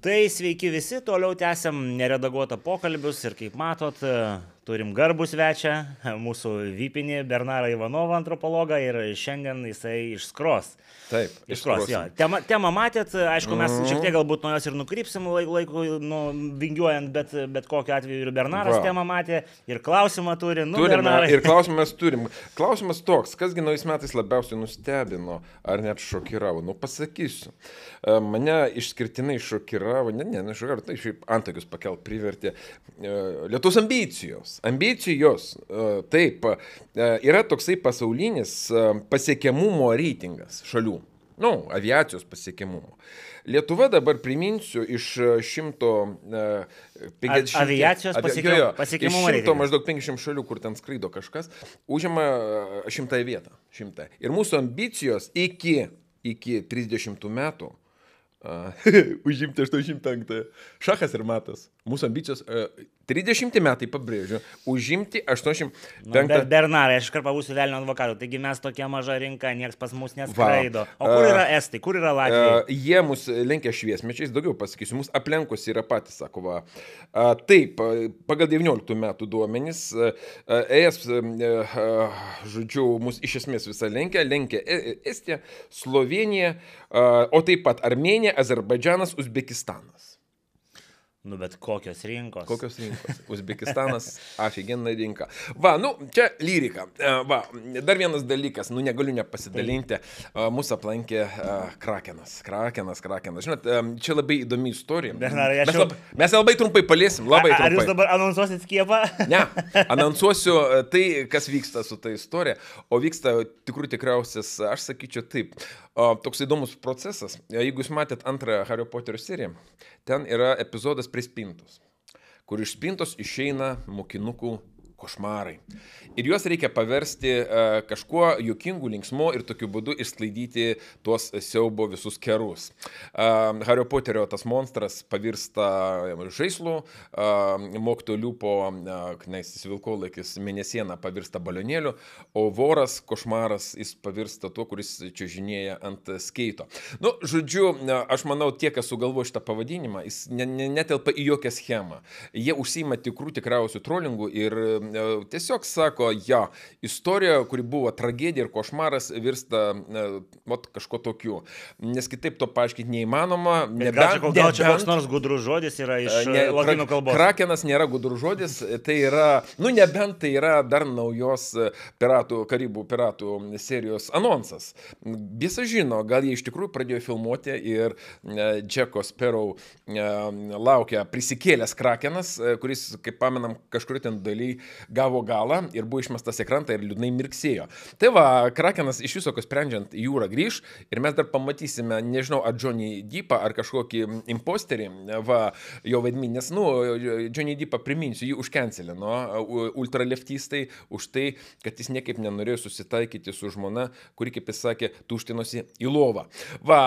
Tai sveiki visi, toliau tęsiam neredaguotą pokalbius ir kaip matot, turim garbų svečią, mūsų vypinį Bernarą Ivanovą antropologą ir šiandien jisai išskros. Taip, išskros. Jo. Temą, temą matėt, aišku, mes mm. šiek tiek galbūt nuo jos ir nukrypsim laiku, nu, vingiuojant, bet, bet kokiu atveju ir Bernaras Va. temą matė, ir klausimą turi. Nu, Turime, Bernarai. ir klausimą mes turim. Klausimas toks, kasgi naujais metais labiausiai nustebino, ar net šokiravo? Nu, pasakysiu. Mane išskirtinai šokiravo, ne, ne, nešokiravo, tai šiaip antakius pakelt privertė Lietuvos ambicijos ambicijos, e, taip, e, yra toksai pasaulinis e, pasiekiamumo reitingas šalių. Nu, aviacijos pasiekiamumo. Lietuva dabar priminsiu iš 150. Aviacijos jo, pasiekiamumo. Iš 100 maždaug 500 šalių, kur ten skraido kažkas, užima šimtąją vietą. Šimtą. Ir mūsų ambicijos iki, iki 30 metų užimti 85. Šachas ir matas. Mūsų ambicijos 30 metai, pabrėžiu, užimti 85. Nu, ber, Bernarai, aš karpą būsiu velnio advokatų, taigi mes tokia maža rinka, niekas pas mus neskraido. Va. O kur yra Estai, kur yra Latvija? Uh, jie mus lenkia šviesmečiais, daugiau pasakysiu, mus aplenkus yra patys, sako, va. Uh, taip, pagal 19 metų duomenys, uh, ES, uh, žodžiu, mus iš esmės visą lenkia, lenkia Estija, Slovenija, uh, o taip pat Armenija, Azerbaidžanas, Uzbekistanas. Nu, bet kokios rinkos? Kokios rinkos? Uzbekistanas, aфиgenna rinka. Va, nu, čia lyrika. E, va, dar vienas dalykas, nu, negaliu nepasidalinti. Tai. Mūsų aplankė uh, Krakenas. Krakenas, Krakenas. Žinot, čia labai įdomi istorija. Bernarai, mes, lab, mes labai trumpai paliesim, labai trumpai. Ar jūs dabar anonsuosit skiepą? ne, anonsuosiu tai, kas vyksta su ta istorija. O vyksta tikrų tikriausias, aš sakyčiau taip, toks įdomus procesas. Jeigu jūs matėt antrą Hario Poterio seriją, ten yra epizodas prie spintos, kur iš spintos išeina mokinukų košmarai. Ir juos reikia paversti uh, kažkuo juokingu, linksmu ir tokiu būdu išsklaidyti tuos siaubo visus kerus. Uh, Hario Poterio tas monstras pavirsta žaislu, uh, mokto liupo, knesis vilkolaikis mėnesieną pavirsta balionėliu, o voras, košmaras, jis pavirsta tuo, kuris čia žinėja ant skeito. Nu, žodžiu, aš manau, tie, kas sugalvo šitą pavadinimą, jis ne, ne, netelpa į jokią schemą. Jie užsima tikrų tikriausių trolingų ir E, tiesiog sako, ja, istorija, kuri buvo tragedija ir košmaras, virsta vat, kažko tokiu. Nes kitaip to paaiškinti neįmanoma. Nebent, gal, čia, gal čia koks nors gudrus žodis yra iš e, ne, lotynų kalbos. Krakenas nėra gudrus žodis, tai yra, nu nebent tai yra dar naujos piratų, karibų piratų serijos anonsas. Visi žino, gal jie iš tikrųjų pradėjo filmuoti ir Džeko Sparrow laukia prisikėlęs Krakenas, kuris, kaip pamenam, kažkur ten daly gavo galą ir buvo išmestas į krantą ir liūdnai mirksėjo. Tai va, Krakenas iš viso, kas sprendžiant, jūrą grįž ir mes dar pamatysime, nežinau, ar Johnny Deepą, ar kažkokį imposterį, va, jo vaidmenį, nes, nu, Johnny Deepą priminsiu, jį užkencelino ultraleftistai už tai, kad jis niekaip nenorėjo susitaikyti su žmona, kuri, kaip jis sakė, tuštinosi į lovą. Va,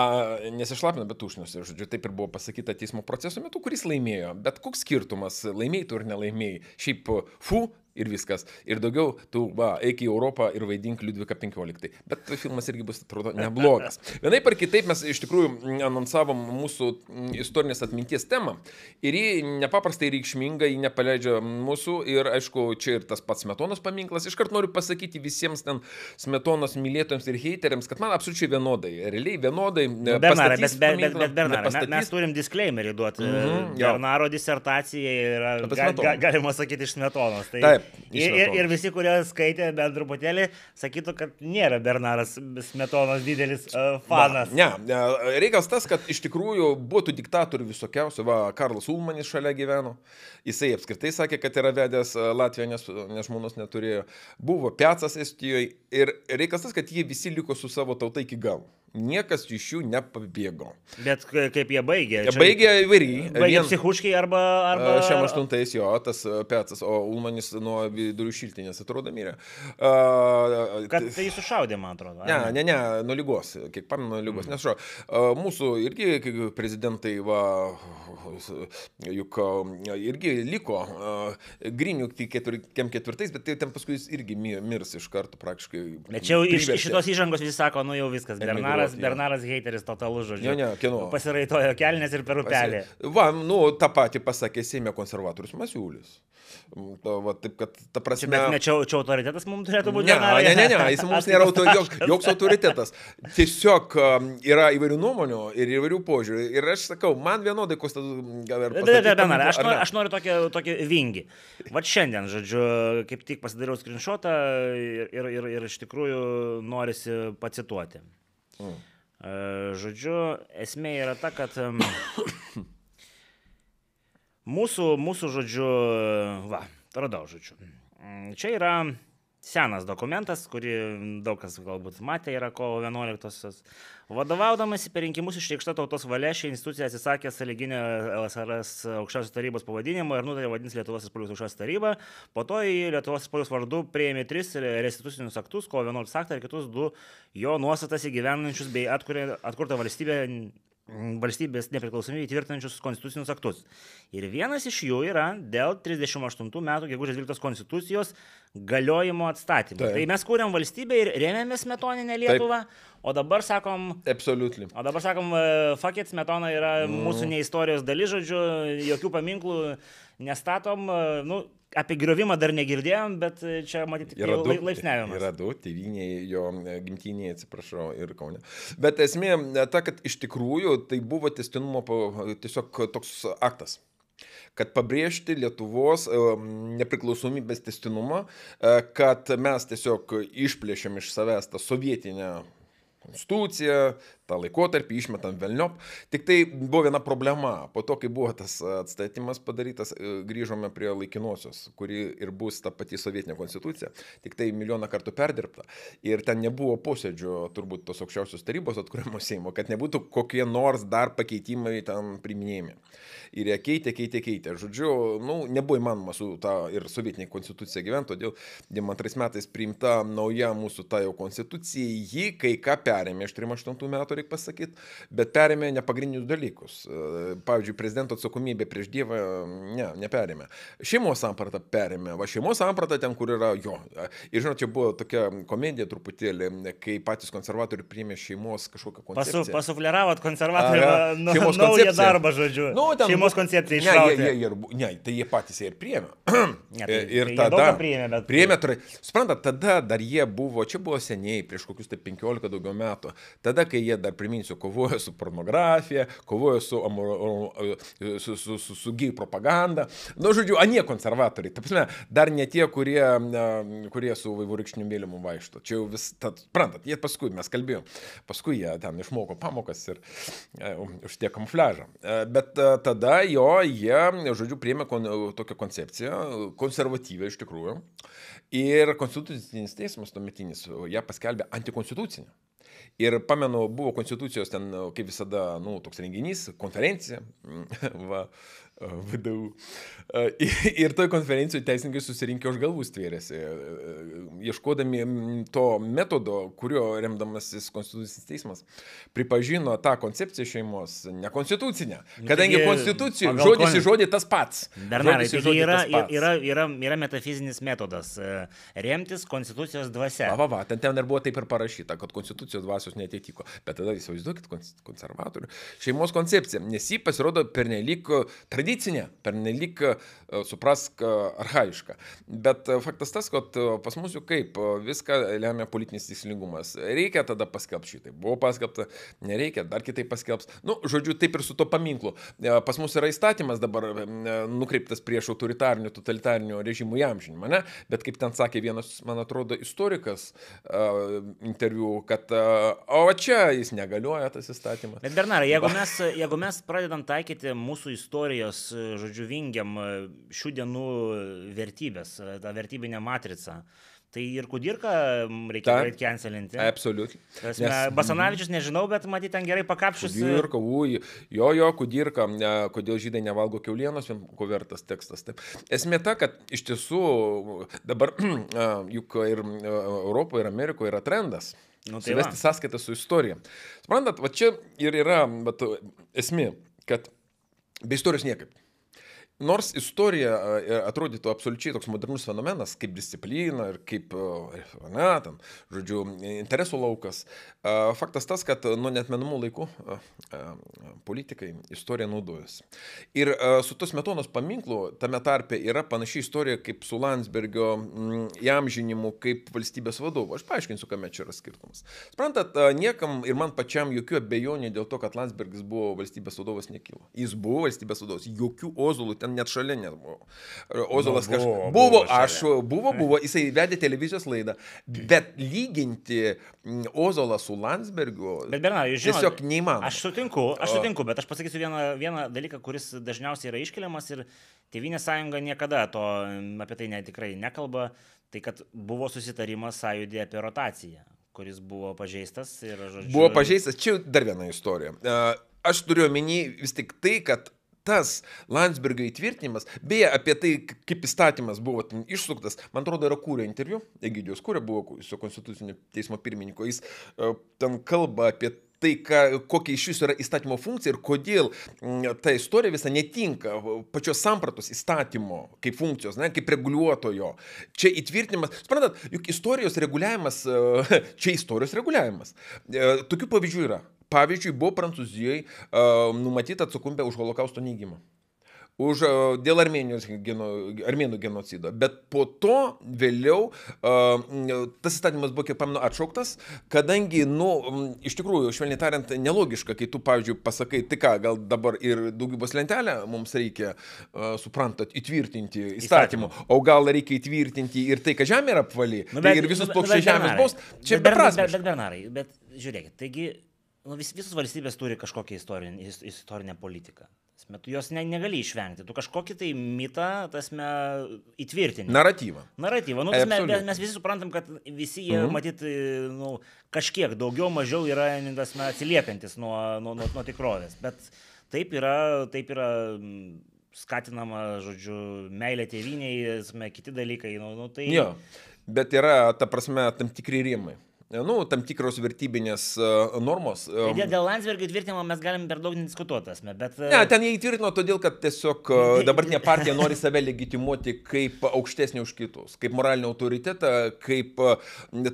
nesišlapino, bet tuštinosi, žodžiu, taip ir buvo pasakyta teismo proceso metu, kuris laimėjo. Bet koks skirtumas, laimėjai tu ar nelaimėjai? Šiaip, fu, ir viskas. Ir daugiau tu, va, eik į Europą ir vaidink Liudvika 15. Bet filmas irgi bus, atrodo, neblogas. Vienaip ar kitaip mes iš tikrųjų anonsavom mūsų istorinės atminties temą. Ir ji nepaprastai reikšminga, ji nepaleidžia mūsų. Ir aišku, čia ir tas pats Smetonos paminklas. Iškart noriu pasakyti visiems ten Smetonos mylėtojams ir heiteriams, kad man absoliučiai vienodai. Realiai vienodai. Nu, Bernarai, bet, bet, bet, bet Bernarai, mes, mes turim disclaimerį duoti. Mm -hmm, Bernaro disertacija yra, ga, ga, galima sakyti, iš Smetonos. Tai Taip. Ir, ir, ir visi, kurie skaitė bent truputėlį, sakytų, kad nėra Bernaras Smetonos didelis uh, fanas. Va, ne, reikalas tas, kad iš tikrųjų buvo tų diktatorių visokiausių. Va, Karlas Ulmanis šalia gyveno. Jisai apskritai sakė, kad yra vedęs e, Latviją, nes, nes žmonos neturėjo. Buvo Piacas Estijoje. Ir reikalas tas, kad jie visi liko su savo tauta iki galo niekas iš jų nepabėgo. Bet kaip jie baigė? Jie baigė įvairiai. Baigė vien... psichuškai arba... arba... Šiam aštuntais jo, tas Petsas, o Ulmanis nuo vidurių šiltinės atrodo mirė. Uh, Kad tai sušaudė, man atrodo. Ne, ne, ne, nuo lygos, kiek pamenu, nuo lygos. Mm. Nes šo, uh, mūsų irgi prezidentai, va, juk irgi liko uh, grinių tik ketvirtais, bet tai ten paskui jis irgi mirs iš karto praktiškai. Jau iš, šitos įžangos visi sako, nu jau viskas, Bernardas Bernaras. Bernaras hateris totalus žodžiu. Ne, ne, kieno? Pasiraitojo kelnes ir per upelį. Va, nu, tą patį pasakė Seime konservatorius Masiulis. Va, taip, kad, ta prasme... bet ne čia, čia autoritetas mums turėtų būti. Ne, ne, ne, ne, jis mums nėra auto, joks, joks autoritetas. Tiesiog um, yra įvairių nuomonių ir įvairių požiūrių. Ir aš sakau, man vienodai kostas gal ir... Aš, ne? aš noriu tokį, tokį vingį. Vat šiandien, žodžiu, kaip tik pasidariau screenshotą ir, ir, ir, ir iš tikrųjų norisi pacituoti. Mm. E, Žodžiu, esmė yra ta, kad mūsų, mūsų, žodžiu, va, radau, žodžiu. Mm, Čia yra senas dokumentas, kurį daug kas galbūt matė, yra kovo 11-osios. Vadovaudamasi per rinkimus išreikšta tautos valia, ši institucija atsisakė sąlyginio LSRS aukščiausios tarybos pavadinimo ir nutarė vadintis Lietuvos Respublikos aukščiausios taryba. Po to į Lietuvos Respublikos vardu prieėmė tris restitucinius aktus, kovo 11 aktą ir kitus du jo nuostatas įgyvendinančius bei atkurė, atkurtą valstybę valstybės nepriklausomybę įtvirtinančius konstitucinius aktus. Ir vienas iš jų yra dėl 38 metų gegužės 12 konstitucijos galiojimo atstatymo. Taip. Tai mes kūrėm valstybę ir rėmėmės metoninę Lietuvą, o dabar sakom, Absoliutely. O dabar sakom, fakit, smetona yra Mm. mūsų ne istorijos dalis, žodžiu, jokių paminklų nestatom. e, Nu, apie griovimą dar negirdėjom, bet e, čia matyti Yra du, laipsniavimas. yra du, tėviniai, jo e, gimtiniai, atsiprašau, ir kaunė. Bet esmė e, ta, kad iš tikrųjų tai buvo testinumo tiesiog toks aktas kad pabrėžti Lietuvos nepriklausomybės testinumą, kad mes tiesiog išplėšėm iš savęs tą sovietinę konstituciją, tą laikotarpį išmetam velniop. Tik tai buvo viena problema. Po to, kai buvo tas atstatymas padarytas, e, grįžome prie laikinosios, kuri ir bus ta pati sovietinė konstitucija, tik tai milijoną kartų perdirbta. Ir ten nebuvo posėdžio, turbūt tos aukščiausios tarybos atkūrimo Seimo, kad nebūtų kokie nors dar pakeitimai ten priminėjami. Ir jie keitė, keitė, keitė. Žodžiu, nu, nebuvo įmanoma su tą ir sovietinė konstitucija gyventi, todėl 92 metais priimta nauja mūsų ta jau konstitucija, ji kai ką perėmė iš 38 metų, reikia pasakyti, bet perėmė nepagrindinius dalykus. E, Pavyzdžiui, prezidento atsakomybė prieš Dievą, ne, neperėmė. Šeimos sampratą perėmė, va šeimos sampratą ten, kur yra jo. Ir žinot, čia buvo tokia komedija truputėlį, kai patys konservatoriai priėmė šeimos kažkokią Pasu, koncepciją. pasufleravot konservatorių Aha, nu, naują koncepcija. darbą, žodžiu. Nu, ten šeimos buvo- koncepcija Ne, jie, jie, bu- ne, tai jie patys ją ir priėmė. Ne, tai- ir tai jie tada priėmė, bet- Priėmė, tai, suprantat, tada dar jie buvo, čia buvo seniai, prieš kokius tai 15 daugiau metų. Tada, kai jie dar, priminsiu, kovojo su pornografija, kovojo su, amor, su, su, su, su gėjų propaganda. Na, nu, žodžiu, anie konservatoriai. Ta prasme, dar ne tie, kurie, e, kurie su vaivorykštiniu mėlymu vaikšto. Čia jau vis, tad, suprantat, jie paskui, mes kalbėjom, paskui jie ten išmoko pamokas ir e, už tie kamufliažą. E, bet e, tada jo, jie, žodžiu, priėmė kon, tokią koncepciją, konservatyvę iš tikrųjų. Ir Konstitucinis teismas tuometinis ją paskelbė antikonstitucinę. Ir pamenu, buvo konstitucijos ten, kaip visada, nu, toks renginys, konferencija, va, VDU. Ir toj konferencijoje teisininkai susirinkę už galvų stvėrėsi, ieškodami mm, to metodo, kurio remdamasis Konstitucinis teismas pripažino tą koncepciją šeimos nekonstitucinę. Kadangi taigi, konstitucijų žodis kon- į žodį tas pats. Bernarai, žodį yra, pats. yra, yra, yra metafizinis metodas e, remtis konstitucijos dvasia. Va, va, ten, ten ir buvo taip ir parašyta, kad konstitucijos dvasios netitiko. Bet tada įsivaizduokit kons- konservatorių šeimos koncepciją, nes ji pasirodo pernelyg e, tradicinė, pernelyg, e, suprask, e, arhaiška. Bet e, faktas tas, kad pas mus jau kaip viską lemia politinis tikslingumas. Reikia tada paskelbti šitai. Buvo paskelbta, nereikia, dar kitaip paskelbs. Nu, žodžiu, taip ir su to paminklu. Pas mus yra įstatymas dabar nukreiptas prieš autoritarinių, totalitarinių režimų įamžinimą, ne? Bet kaip ten sakė vienas, man atrodo, istorikas interviu, kad o čia jis negalioja tas įstatymas. Bet Bernarai, jeigu mes, jeigu mes pradedam taikyti mūsų istorijos, e, žodžiu, vingiam e, šių dienų vertybės, e, tą vertybinę matricą, tai ir kudirką m, reikia greit cancelinti. Absoliučiai. Prasme, Basanavičius nežinau, bet matyt ten gerai pakapšus. Kudirka, ui, jo, jo, kudirka, ne, kodėl žydai nevalgo keulienos, ko vertas tekstas. Taip. Esmė ta, kad iš tiesų dabar juk ir Europoje, ir Amerikoje yra trendas. Nu, tai Suvesti va. sąskaitą su istorija. Suprantat, va čia ir yra bet, esmė, kad be istorijos niekaip. Nors istorija e, atrodytų absoliučiai toks modernus fenomenas, kaip disciplina ir kaip, e, ne, ten, žodžiu, interesų laukas, e, faktas tas, kad nuo netmenamų laikų politikai istoriją naudojasi. Ir su tos metonos paminklu tame tarpe yra panaši istorija kaip su Landsbergio įamžinimu kaip valstybės vadovu. Aš paaiškinsiu, kame čia yra skirtumas. Sprantat, niekam ir man pačiam jokių abejonių dėl to, kad Landsbergis buvo valstybės vadovas nekilo. Jis buvo valstybės vadovas, jokių ozulų ten net šalia nebuvo. Ozolas Nu, buvo, kažkas. buvo Buvo, aš, buvo, buvo, jisai vedė televizijos laidą. Bet lyginti Ozolą su Landsbergiu Bet Bernarai, jūs žinote, tiesiog neįmanoma. Aš sutinku, aš sutinku, bet aš pasakysiu vieną, vieną dalyką, kuris dažniausiai yra iškeliamas ir Tevinės sąjunga niekada to apie tai ne, tikrai nekalba, tai kad buvo susitarimas sąjūdė apie rotaciją, kuris buvo pažeistas ir, žodžiu, Buvo pažeistas, čia dar viena istorija. E, Aš turiu omeny vis tik tai, kad tas Landsbergio įtvirtinimas, beje, apie tai, kaip įstatymas buvo išsuktas, man atrodo, yra kūrė interviu, Egidijos kūrė buvo su konstitucinio teismo pirmininku, jis e, ten kalba apie tai, ką, kokia iš viso yra įstatymo funkcija ir kodėl ta istorija visa netinka pačios sampratos įstatymo kaip funkcijos, ne, kaip reguliuotojo. Čia įtvirtinimas, suprantat, juk istorijos reguliavimas, e, čia istorijos reguliavimas. E, Tokių pavyzdžių yra. Pavyzdžiui, buvo Prancūzijoje uh, numatyta atsakomybė už holokausto neigimą. Už, dėl Armenijos geno, armėnų genocido. Bet po to vėliau tas įstatymas buvo, kiek pamenu, atšauktas, kadangi, nu, iš tikrųjų, švelniai tariant, nelogiška, kai tu, pavyzdžiui, pasakai, tai ką, gal dabar ir daugybos lentelę mums reikia, suprantat, įtvirtinti įstatymu, o gal reikia įtvirtinti ir tai, kad žemė yra apvali, nu, tai ir visus nu, plokščiai bet žemės bus, čia bet beprasmiška. Bet, bet Bernarai, bet žiūrėkit, taigi nu, vis, visos valstybės turi kažkokią istorinę, is- istorinę politiką. Tasme, Tu jos ne, negali išvengti, tu kažkokį tai mitą, tasme, įtvirtinti. Naratyvą. Naratyvą. Nu, tasme, mes, mes visi suprantam, kad visi jie, mhm. matyt, nu, kažkiek daugiau mažiau yra tasme, atsiliepiantis nuo, nuo, nuo, nuo tikrovės. Bet taip yra, taip yra mm, skatinama, žodžiu, meilė tėviniai, kiti dalykai. Nu, nu, tai... Jo, bet yra, ta prasme, tam tikri rėmai. Nu, tam tikros vertybinės uh, normos. Tai Um, Dėl, dėl Landsbergio įtvirtinimo mes galim per daug nediskutuoti, bet... Ne, ten jie įtvirtino todėl, kad tiesiog dabartinė partija nori save legitimuoti kaip aukštesnį už kitus, kaip moralinį autoritetą, kaip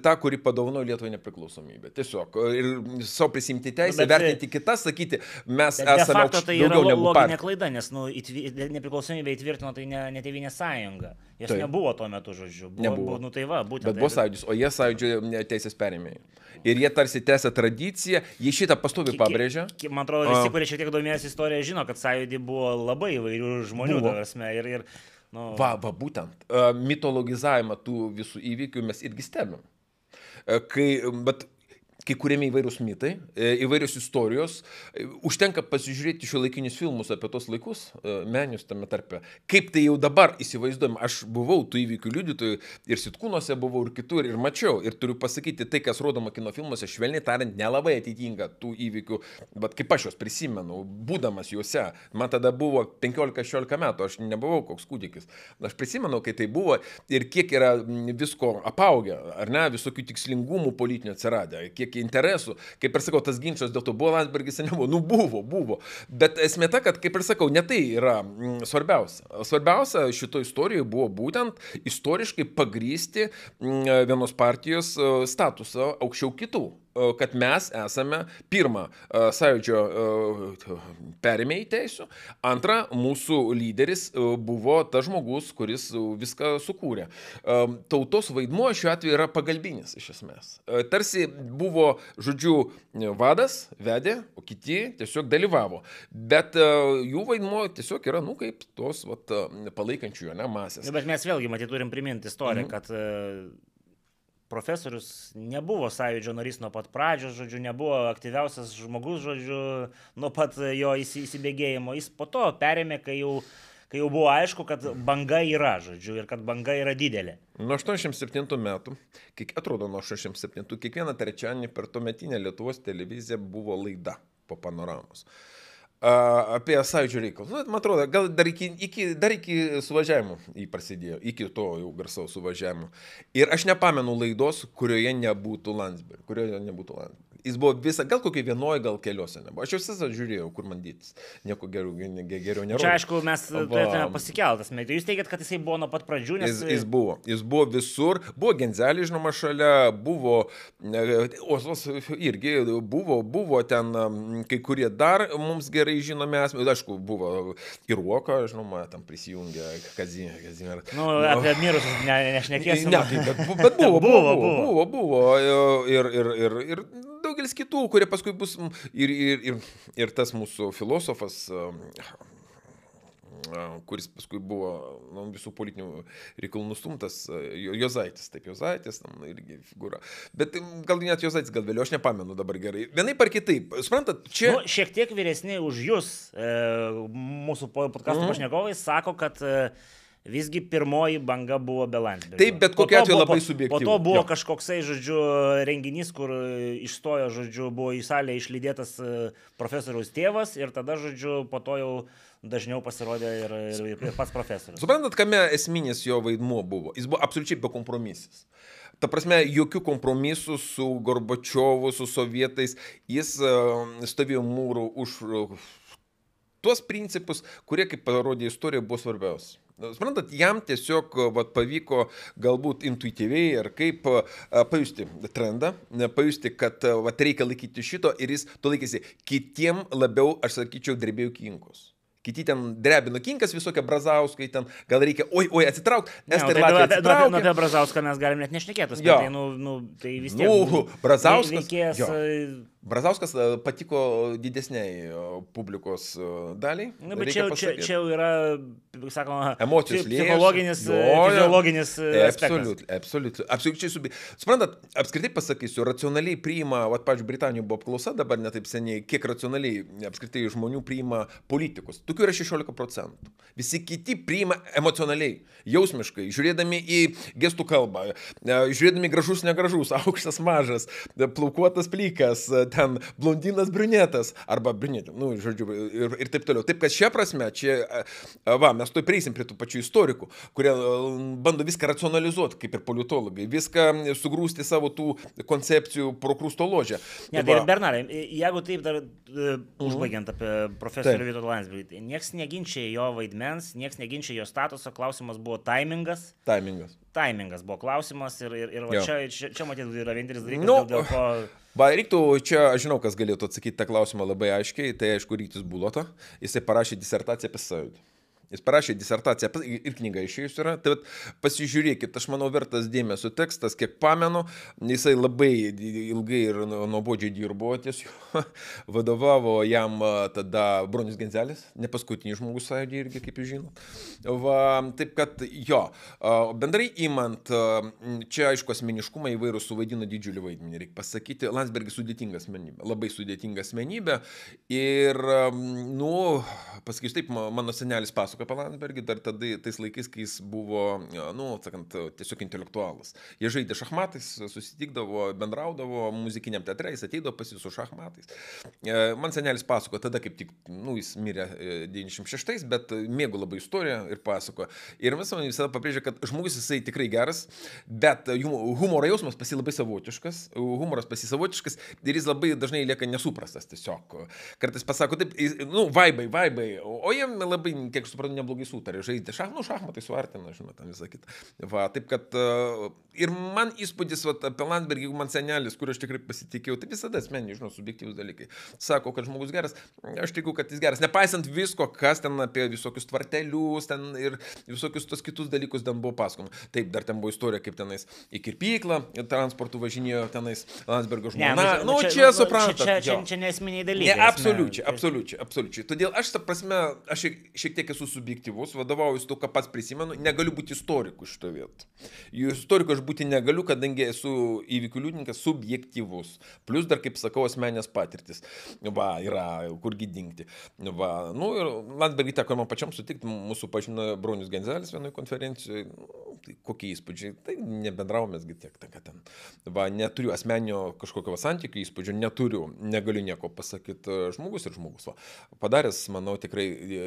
tą, kuri padovanojo Lietuvai nepriklausomybę. Tiesiog ir savo prisimti teisę, Bet- vertinti kitas, sakyti, mes esame facto aukšt, tai yra loginė partija. klaida, nes nu, įtvi, nepriklausomybę įtvirtino tai ne, ne Tevinė sąjunga. Jos Taip. nebuvo tuo metu, žodžiu. Buvo, Nebuvo. Buvo, nu tai va, būtent. Bet buvo tai- sąjūdis, o jie sąjūdžio teisės perėmėjai. Ir jie tarsi tęsia tradiciją, jie šitą pastovi pabrėžia. Man atrodo, visi, kurie šiek tiek domėjasi istoriją, žino, kad sąjūdį buvo labai įvairių žmonių, Buvo. ta prasme, ir, ir, nu, Va, va, būtent. Mitologizavimą tų visų įvykių mes irgi stebim. Kai, bet kai kuriami įvairūs mitai, e, įvairios istorijos, e, užtenka pasižiūrėti šio laikinius filmus apie tos laikus, e, menius tame tarpe. Kaip tai jau dabar įsivaizduojam, aš buvau tų įvykių liudytojų ir sitkūnuose buvau ir kitur ir mačiau. Ir turiu pasakyti, tai, kas rodoma kino filmuose, švelniai tariant, nelabai atitinka tų įvykių, bet kaip aš juos prisimenu, būdamas juose, man tada buvo 15-16 metų, aš nebuvau koks kūdikis. Aš prisimenu, kai tai buvo ir kiek yra visko apaugę, ar ne, visokių tikslingumų politinių atsiradę, kiek interesų. Kaip ir sakau, tas ginčas dėl to buvo Landsbergis, nebuvo. Nu, buvo, buvo. Bet esmė ta, kad, kaip ir sakau, ne tai yra mm, svarbiausia. Svarbiausia šito istorijoje buvo būtent istoriškai pagrysti mm, vienos partijos e, statusą aukščiau kitų kad mes esame pirmą e, sąjūdžio e, perėmėjai teisų, antra mūsų lyderis e, buvo tas žmogus, kuris viską sukūrė. Tautos vaidmuo šiuo atveju yra pagalbinis iš esmės. Tarsi buvo, žodžiu, vadas, vedė, o kiti tiesiog dalyvavo. Bet jų vaidmuo tiesiog yra, nu, kaip tos vat, palaikančiųjų, ne, masės. Bet mes vėlgi, matyt, turim priminti istoriją, mhm. kad profesorius nebuvo sąjūdžio narys nuo pat pradžios, žodžiu, nebuvo aktyviausias žmogus, žodžiu, nuo pat jo įsi- įsibėgėjimo. Jis po to perėmė, kai jau, kai jau buvo aišku, kad banga yra, žodžiu, ir kad banga yra didelė. Nuo 87 metų, kiek atrodo nuo 87, kiekvieną trečiadienį per tuometinę Lietuvos televiziją buvo laida po panoramos. Apie sąjūdžio reikalus. Nu, man atrodo, gal dar iki, iki, dar iki suvažiavimo jį prasidėjo, iki to jau garsaus suvažiavimo. Ir aš nepamenu laidos, kurioje nebūtų Landsberg, kurioje nebūtų Landsberg. Jis buvo visą, gal kokie vienoje, gal keliose nebuvo. Aš jau visą žiūrėjau, kur man dėtis. Nieko geriau, geriau nėra. Čia aišku, mes turėtume pasikeltas. Jūs teigiat, kad jisai buvo nuo pat pradžių, nes... Jis, jis buvo. Jis buvo visur. Buvo Genzelį, žinoma, šalia. Buvo... Osvos irgi buvo. Buvo ten kai kurie dar mums gerai žinomi asmenys. Aišku, buvo ir Uoka, žinoma, tam prisijungė Kazimieras. Nu, apie mirusius ne, nešnekėsime. Ne, tai, bet, bet buvo, buvo, buvo, buvo, buvo. Ir, ir, ir, ir daugelis kitų, kurie paskui bus ir, ir, ir, ir tas mūsų filosofas kuris paskui buvo nu, visų politinių reikalų nustumtas, Jozaitis, taip Jozaitis, tam irgi figūra. Bet gal net Jozaitis, gal vėliau, aš nepamenu dabar gerai. Vienai par kitaip, suprantat, čia... Nu, šiek tiek vyresni už jūs, e, mūsų podcastų mm. pašnekovai, sako, kad e, Visgi pirmoji banga buvo be Landsbergio. Taip, bet kokia atveju labai subjektyvi. Po to buvo jo. kažkoksai, žodžiu, renginys, kur išstojo, žodžiu, buvo į salę išlydėtas e, profesoriaus tėvas ir tada, žodžiu, po to jau dažniau pasirodė ir, ir, ir pats profesorius. Suprantat, kame esminis jo vaidmuo buvo? Jis buvo absoliučiai bekompromisis. Ta prasme, jokių kompromisų su Gorbačiovu, su sovietais. Jis uh, stovėjo mūrų už tuos principus, kurie, kaip parodė istorija, buvo svarbiausi. Suprantat, jam tiesiog vat, pavyko galbūt intuityviai ir kaip pajusti trendą, pajusti, kad vat, reikia laikyti šito ir jis to laikėsi. Kitiem labiau, aš sakyčiau, drebėjo kinkos. Kiti ten drebino kinkas, visokie brazauskai, ten gal reikia, oi, oi, atsitrauk, nes tai yra... Nu, apie brazauską mes galim net nešnekėtis, tai, nu, nu, tai vis tiek... Nu, brazauskas. Reikės, jo. Brazauskas patiko didesniai publikos daliai. Na, bet čia, čia, čia jau yra, sakoma, emocijos psichologinis, fiziologinis aspektas. Absoliučiai. Absoliučiai subi. Suprantat, apskritai pasakysiu, racionaliai priima, va, pavyzdžiui, Britanijoje buvo apklausa dabar netaip seniai, kiek racionaliai apskritai žmonių priima politikus. Tokių yra 16 procentų. Visi kiti priima emocionaliai, jausmiškai, žiūrėdami į gestų kalbą, žiūrėdami gražus, negražus, aukštas, mažas, plaukuotas, plykas ten blondinas briunetas arba briunetė, nu, žodžiu, ir, ir taip toliau. Taip kad šia prasme, čia, va, mes to prieisim prie tų pačių istorikų, kurie bando viską racionalizuoti, kaip ir politologai, viską sugrūsti savo tų koncepcijų prokrūsto ložę. Ne, tai Bernarai, jeigu taip dar uh, užbaigiant apie profesorių Vytautų Landsbergį, tai niekas neginčia jo vaidmens, niekas neginčia jo statuso, klausimas buvo taimingas. Taimingas. Taimingas buvo klausimas ir, ir, ir čia, čia, čia matyti yra vienintelis dalykas, nu, dėl, dėl ko... Va, reiktų, čia aš žinau, kas galėtų atsakyti tą klausimą labai aiškiai, tai aišku, Rytis Bulota, jisai parašė disertaciją apie sąjūdį. Jis parašė disertaciją ir knyga išėjus yra. Tai pasižiūrėkit, aš manau vertas dėmesio tekstas, kiek pamenu, jisai labai ilgai ir nuobodžiai dirbo ties jo. Vadovavo jam tada Bronis Genzelis, ne paskutinis žmogus sąjūdį irgi, kaip jūs žinot. Va, taip kad jo, bendrai įmant, čia aišku asmeniškumai įvairūs suvaidino didžiulį vaidmenį, reikia pasakyti, Landsbergis sudėtinga asmenybė, labai sudėtinga asmenybė. Ir, nu, pasakysiu taip, mano senelis pasako pasakojo apie Landsbergį dar tada, tais laikais, kai jis buvo, nu, sakant, tiesiog intelektualas. Jie žaidė šachmatais, susitikdavo, bendraudavo muzikiniam teatre, jis ateidavo pas jį su šachmatais. E, man senelis pasakojo, tada kaip tik, nu, jis mirė 96, e, bet mėgo labai istoriją ir pasakojo. Ir mes man visada pabrėžia, kad žmogus jisai tikrai geras, bet humoro jausmas pas jį labai savotiškas, humoras pas jį savotiškas ir jis labai dažnai lieka nesuprastas tiesiog. Kartais pasako taip, nu, vaibai, vaibai, o jiem labai, kiek suprantu, neblogai sutarė, žaidė šach, nu, šachmatai suartina, žinot, ten visą kitą. Va, taip kad ir man įspūdis va, apie Landsbergį, jeigu man senelis, kur aš tikrai pasitikėjau, tai visada asmeniai, žinau, subjektyvus dalykai. Sako, kad žmogus geras, aš tikiu, kad jis geras. Nepaisant visko, kas ten apie visokius tvartelius ten ir visokius tos kitus dalykus ten buvo pasakoma. Taip, dar ten buvo istorija, kaip tenais į kirpyklą transportų važinėjo tenais Landsbergio žmona. Ne, nu, nu, čia, čia suprantate. Čia, čia, čia, čia nesminiai dalykai. Ne, absoliučiai, absoliučiai, absoliučiai. Todėl aš, ta prasme, aš šiek tiek esu subjektivus, vadovaujuosi to, ką pats prisimenu, negaliu būti istoriku šito vietu. Istoriku aš būti negaliu, kadangi esu įvykių liudininkas subjektivus. Plus dar, kaip sakau, asmenės patirtis. Va, yra, kurgi dingti. Va, nu ir Landsbergį teko man pačiam sutikti, mūsų pažino Bronius Genzelis vienoje konferencijoje. Nu, tai kokie įspūdžiai, tai nebendravomėsgi tiek, tai kad ten, va, neturiu asmenio kažkokio santykių įspūdžio, neturiu, negaliu nieko pasakyti, žmogus ir žmogus, va, padaręs, manau, tikrai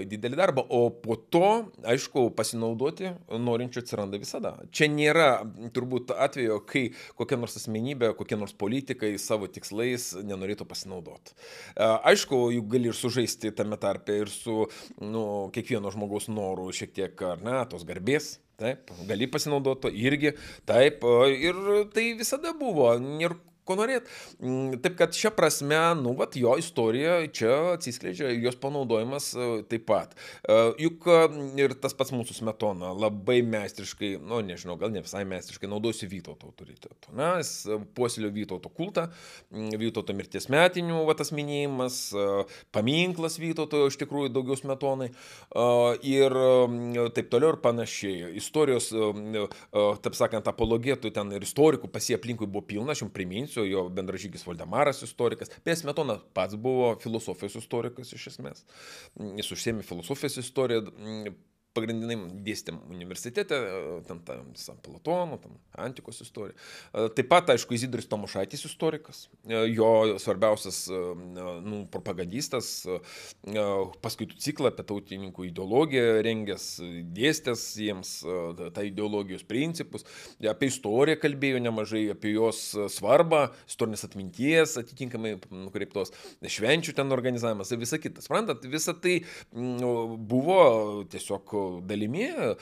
didelį darbą, o po to, aišku, pasinaudoti norinčių atsiranda visada. Čia nėra turbūt atvejo, kai kokia nors asmenybė, kokie nors politikai savo tikslais nenorėtų pasinaudoti. Aišku, juk gali ir sužaisti tame tarpe ir su nu, kiekvieno žmogaus noru šiek tiek, ar ne, tos garbės. Taip, gali pasinaudoti irgi, taip, ir tai visada buvo. Ir ko norėt. Mm, taip kad šią prasme, nu, vat, jo istorija čia atsiskleidžia, jos panaudojimas e, taip pat. E, juk e, ir tas pats mūsų smetona labai meistriškai, nu, nežinau, gal ne visai meistriškai naudosi Vytauto autoritetu. Na, jis puoselio Vytauto kultą, mm, Vytauto mirties metinių, va, tas minėjimas, paminklas Vytauto iš tikrųjų daugiau smetonai ir taip toliau ir panašiai. Istorijos, taip sakant, apologėtų ten ir istorikų pasie aplinkui buvo pilna, aš jums priminsiu priminsiu, jo bendražygis Valdemaras istorikas. Beje, Smetona pats buvo filosofijos istorikas iš esmės. Jis užsėmė filosofijos istoriją, pagrindiniam dėstėm universitete, ten ta visą Platono, ten antikos istorija. Taip pat, aišku, Izidris Tomušaitis istorikas, jo svarbiausias nu, propagandistas, paskaitų ciklą apie tautininkų ideologiją rengęs, dėstęs jiems tą ideologijos principus, apie istoriją kalbėjo nemažai, apie jos svarbą, istorinės atminties atitinkamai nukreiptos, švenčių ten organizavimas ir visa kita. Suprantat, visa tai buvo tiesiog dalimi e,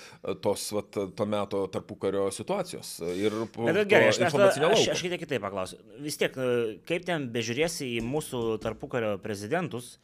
tos vat, to meto tarpukario situacijos. Ir Bet gerai, aš, aš, aš, aš kitai kitaip paklausiu. Vis tiek, e, kaip ten bežiūrėsi į mūsų tarpukario prezidentus,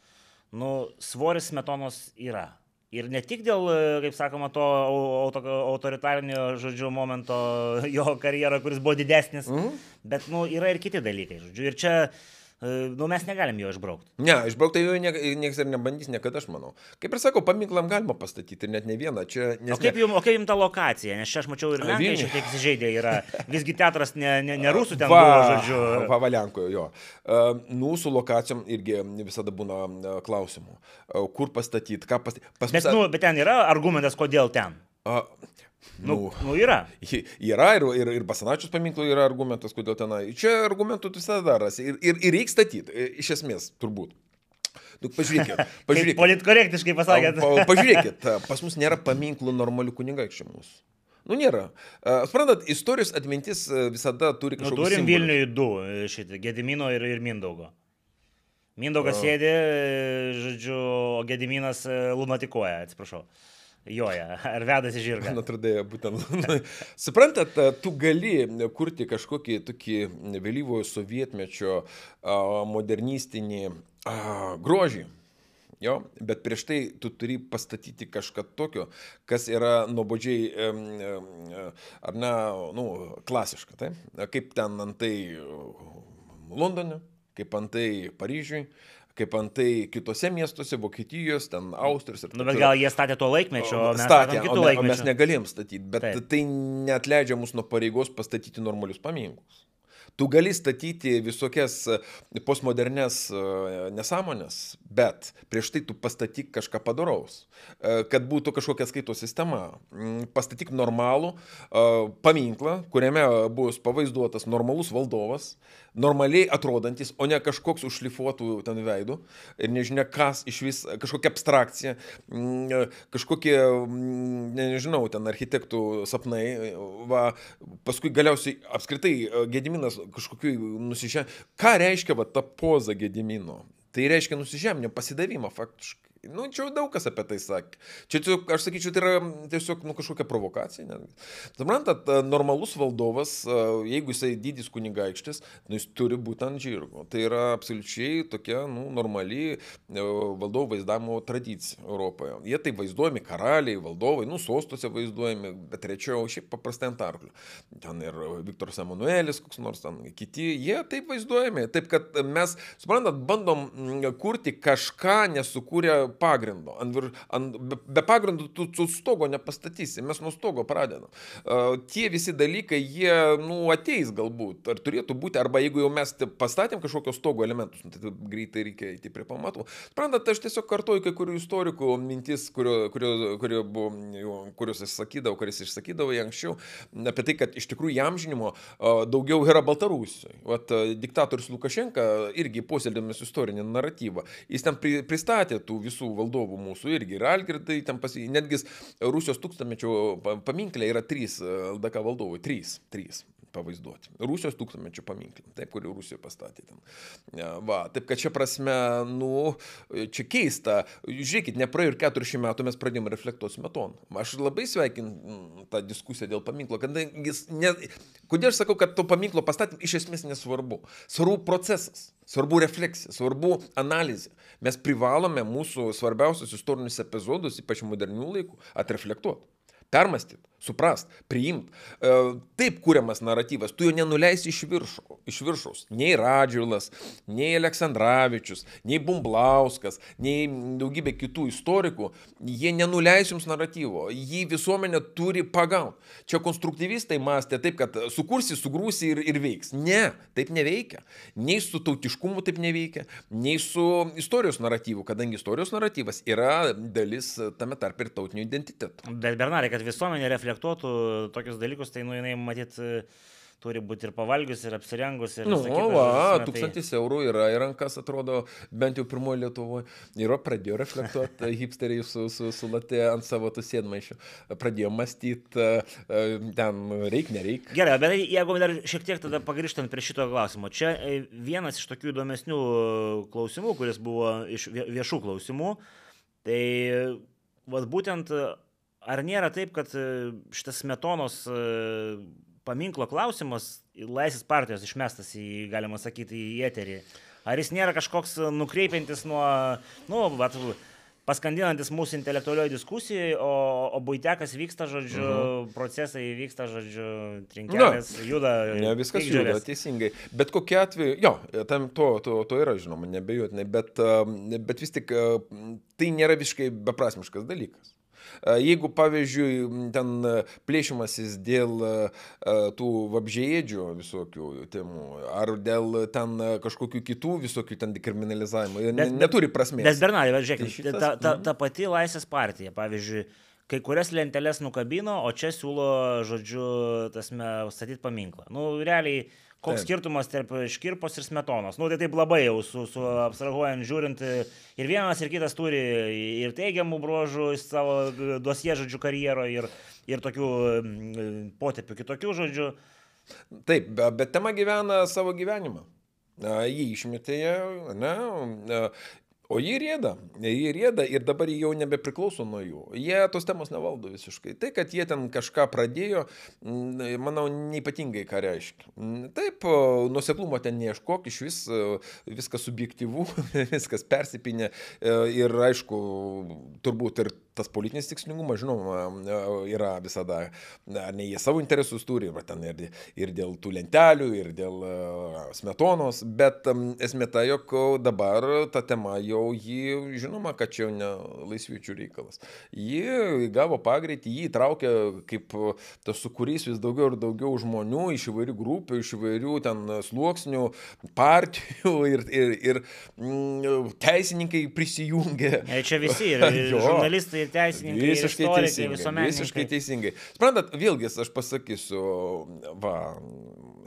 nu, svoris metonos yra. Ir ne tik dėl, e, kaip sakoma, to auto, autoritarinio, žodžiu, momento jo karjerą, kuris buvo didesnis, mm. bet, nu, yra ir kiti dalykai, žodžiu. Ir čia E, nu, mes negalim jo išbraukti. Ne, išbraukti jo niekas ir nebandys niekada, aš manau. Kaip ir sakau, paminklam galima pastatyti ir net ne vieną. Čia, nes, o, kaip jums, o kaip jums ta lokacija? Nes čia aš mačiau ir Lenkai šiek tiek įsižeidė yra. Visgi teatras ne, ne, ne rusų ten va, buvo, žodžiu. Va, Valenkojo, jo. Uh, mūsų lokacijom irgi visada būna klausimų. Kur pastatyti, ką pastatyti. Pas, bet, nu, bet ten yra argumentas, kodėl ten. Uh, Nu, nu, nu yra. Yra ir, ir, ir Basanačius paminklų yra argumentas, kodėl tenai. Čia argumentų visada daras. Ir, ir, ir reikia statyti, e, iš esmės, turbūt. Nu, pažiūrėkit. pažiūrėkit. Politkorektiškai pasakėt. Pa, pažiūrėkit, pas mus nėra paminklų normalių kunigaikščių mūsų. Nu, nėra. Suprantat, istorijos atmintis e, visada turi kažkokį... Nu, turim Vilniuje du, e, šitą, Gedimino ir, ir Mindaugo. Mindaugas sėdi, žodžiu, o Gediminas lunatikuoja, atsiprašau joja, ar vedasi žirgą. Man atrodo, būtent. Suprantat, tu gali kurti kažkokį tokį vėlyvojo sovietmečio modernistinį grožį. Jo, bet prieš tai tu turi pastatyti kažką tokio, kas yra nuobodžiai, ar ne, nu, klasiška, tai? Kaip ten antai Londone, kaip antai Paryžiui, kaip antai kitose miestuose, Vokietijos, ten Austrijos ir taip toliau. Nu, bet gal jie statė tuo laikmečiu, o mes statė, o, me, o mes negalėjom statyti, bet Taip. tai neatleidžia mus nuo pareigos pastatyti normalius paminklus. Tu gali statyti visokias postmodernes e, nesąmonės, bet prieš tai tu pastatyk kažką padaraus, e, kad būtų kažkokia skaito sistema. Pastatyk normalų e, paminklą, kuriame bus pavaizduotas normalus valdovas, normaliai atrodantis, o ne kažkoks užšlifuotų ten veidų ir nežinia kas iš vis, kažkokia abstrakcija, kažkokie, nežinau, ten architektų sapnai, va, paskui galiausiai apskritai Gediminas kažkokiu nusižemė. Ką reiškia va, ta poza Gedimino? Tai reiškia nusižeminimą, pasidavimą faktiškai. Nu, čia daug kas apie tai sakė. Čia, aš sakyčiau, tai yra tiesiog nu, kažkokia provokacija. Suprantat, normalus valdovas, jeigu jisai didis kunigaikštis, nu, jis turi būti ant žirgo. Tai yra absoliučiai tokia nu, normali e, valdovų vaizdavimo tradicija Europoje. Jie tai vaizduojami karaliai, valdovai, nu, sostuose vaizduojami, bet rečiau šiaip paprastai ant arklio. Ten ir Viktoras Emanuelis, koks nors ten kiti, jie taip vaizduojami. Taip kad mes, suprantat, bandom kurti kažką nesukūrę pagrindo. Ant, vir- ant, be, be pagrindo tu, tu stogo nepastatysi, mes nuo stogo pradedam. Uh, tie visi dalykai, jie, nu, ateis galbūt, ar turėtų būti, arba jeigu jau mes pastatėm kažkokio stogo elementus, nu, tai greitai reikia eiti prie pamatų. Suprantat, aš tiesiog kartuoju kai kurių istorikų mintis, kurio, kurio, kurio buvo, kuriuos aš sakydavau, kuris išsakydavo anksčiau, apie tai, kad iš tikrųjų jam žinimo daugiau yra Baltarusijoje. Vat diktatorius Lukašenka irgi posėdėdamas istorinį naratyvą. Jis ten pri, pristatė tų visų valdovų mūsų irgi. Ir Algirdai, ten pasi... netgi Rusijos tūkstantmečio pa- paminklė yra trys a, LDK valdovai. Trys. Trys pavaizduoti. Rusijos tūkstantmečio paminklai, taip, kurį Rusija pastatė ten. Ja, Va, taip kad čia prasme, nu, čia keista. Žiūrėkit, nepraėjo ir 400 metų mes pradėjome reflektuoti smetoną. Aš labai sveikinu tą diskusiją dėl paminklo, kadangi jis, ne, kodėl aš sakau, kad to paminklo pastatym iš esmės nesvarbu. Svarbu procesas, svarbu refleksija, svarbu analizė. Mes privalome mūsų svarbiausius istorinius epizodus, ypač modernių laikų, atreflektuoti permastyti, suprast, priimti. E, taip kūriamas naratyvas, tu jo nenuleisi iš, viršų, iš viršaus. Nei Radžiulas, nei Aleksandраvičius, nei Bumblauskas, nei daugybė kitų istorikų, jie nenuleis jums naratyvo, jį visuomenė turi pagauti. Čia konstruktyvistai mąstė taip, kad sukursi, sugrūsi ir, ir veiks. Ne, taip neveikia. Nei su tautiškumu taip neveikia, nei su istorijos naratyvu, kadangi istorijos naratyvas yra dalis tame tarp ir tautinio identiteto. Bet Bernardai, kad visuomenė reflektuotų tokius dalykus, tai nu jinai matyt e, turi būti ir pavalgius, ir apsirengus, ir Nu, kita, va, žodžiu, tai- tūkstantis eurų yra į rankas, atrodo, bent jau pirmoji Lietuvoje. Ir pradėjo reflektuoti hipsteriai su, su, su latė ant savo tų sėdmaišių. Pradėjo mąstyti, ten reik, nereik. Gerai, bet tai jeigu dar šiek tiek tada pagrįžtant prie šito klausimo. Čia e, vienas iš tokių įdomesnių klausimų, kuris buvo iš vie- viešų klausimų, tai vat būtent e, ar nėra taip, kad e, šitas metonos e, paminklo klausimas Laisvės partijos išmestas į, galima sakyti, į eterį. Ar jis nėra kažkoks nukreipiantis nuo, nu, vat, paskandinantis mūsų intelektualioje diskusijoje, o, o būtekas vyksta, žodžiu, mhm. procesai vyksta, žodžiu, trinkelės, Na, juda. Ne viskas juda, teisingai. Bet kokiu atveju, jo, tam to, to, to yra žinoma, nebejotinai, bet, um, bet vis tik uh, tai nėra visiškai beprasmiškas dalykas. Uh, Jeigu, pavyzdžiui, ten uh, plėšimasis dėl uh, tų vabžėdžių visokių temų, ar dėl ten uh, kažkokių kitų visokių ten dekriminalizavimo, jie Bet- ne- neturi prasmės. Bet Bernardai, bet žiūrėk, Tai ta, ta, ta pati Laisvės partija, pavyzdžiui, kai kurias lenteles nukabino, o čia siūlo, žodžiu, tasme, statyti paminklą. Nu, realiai, koks Taip. skirtumas tarp škirpos ir smetonos? Nu, tai taip labai jau su, su abstrahuojant žiūrint, ir vienas ir kitas turi ir teigiamų bruožų į savo dosie, žodžiu, karjeroje, ir, ir tokių mm, potėpių kitokių, žodžiu. Taip, be- bet tema gyvena savo gyvenimą. Jį išmetė, ne, o jį rėda, jį rėda ir dabar jau nebepriklauso nuo jų. Jie tos temos nevaldo visiškai. Tai, kad jie ten kažką pradėjo, manau, neipatingai ką reiškia. Taip, nuseklumo ten neieškok, iš vis viskas subjektyvu, viskas persipinė a, ir aišku, turbūt ir tas politinis tikslingumas, žinoma, a, yra visada, ar ne jie savo interesus turi, va ten ir, ir dėl tų lentelių, ir dėl a, smetonos, bet esmė ta, jog dabar ta tema jau jį, žinoma, kad čia jau ne laisvyčių reikalas. Ji gavo pagreitį, jį įtraukė kaip tas sukūrys vis daugiau ir daugiau žmonių iš įvairių grupių, iš įvairių ten sluoksnių, partijų ir, ir, ir teisininkai prisijungė. E, Čia visi, ir, žurnalistai, ir teisininkai, ir Visiškai istorikai, teisingai. Visiškai teisingai. Suprantat, vėlgi aš pasakysiu, va,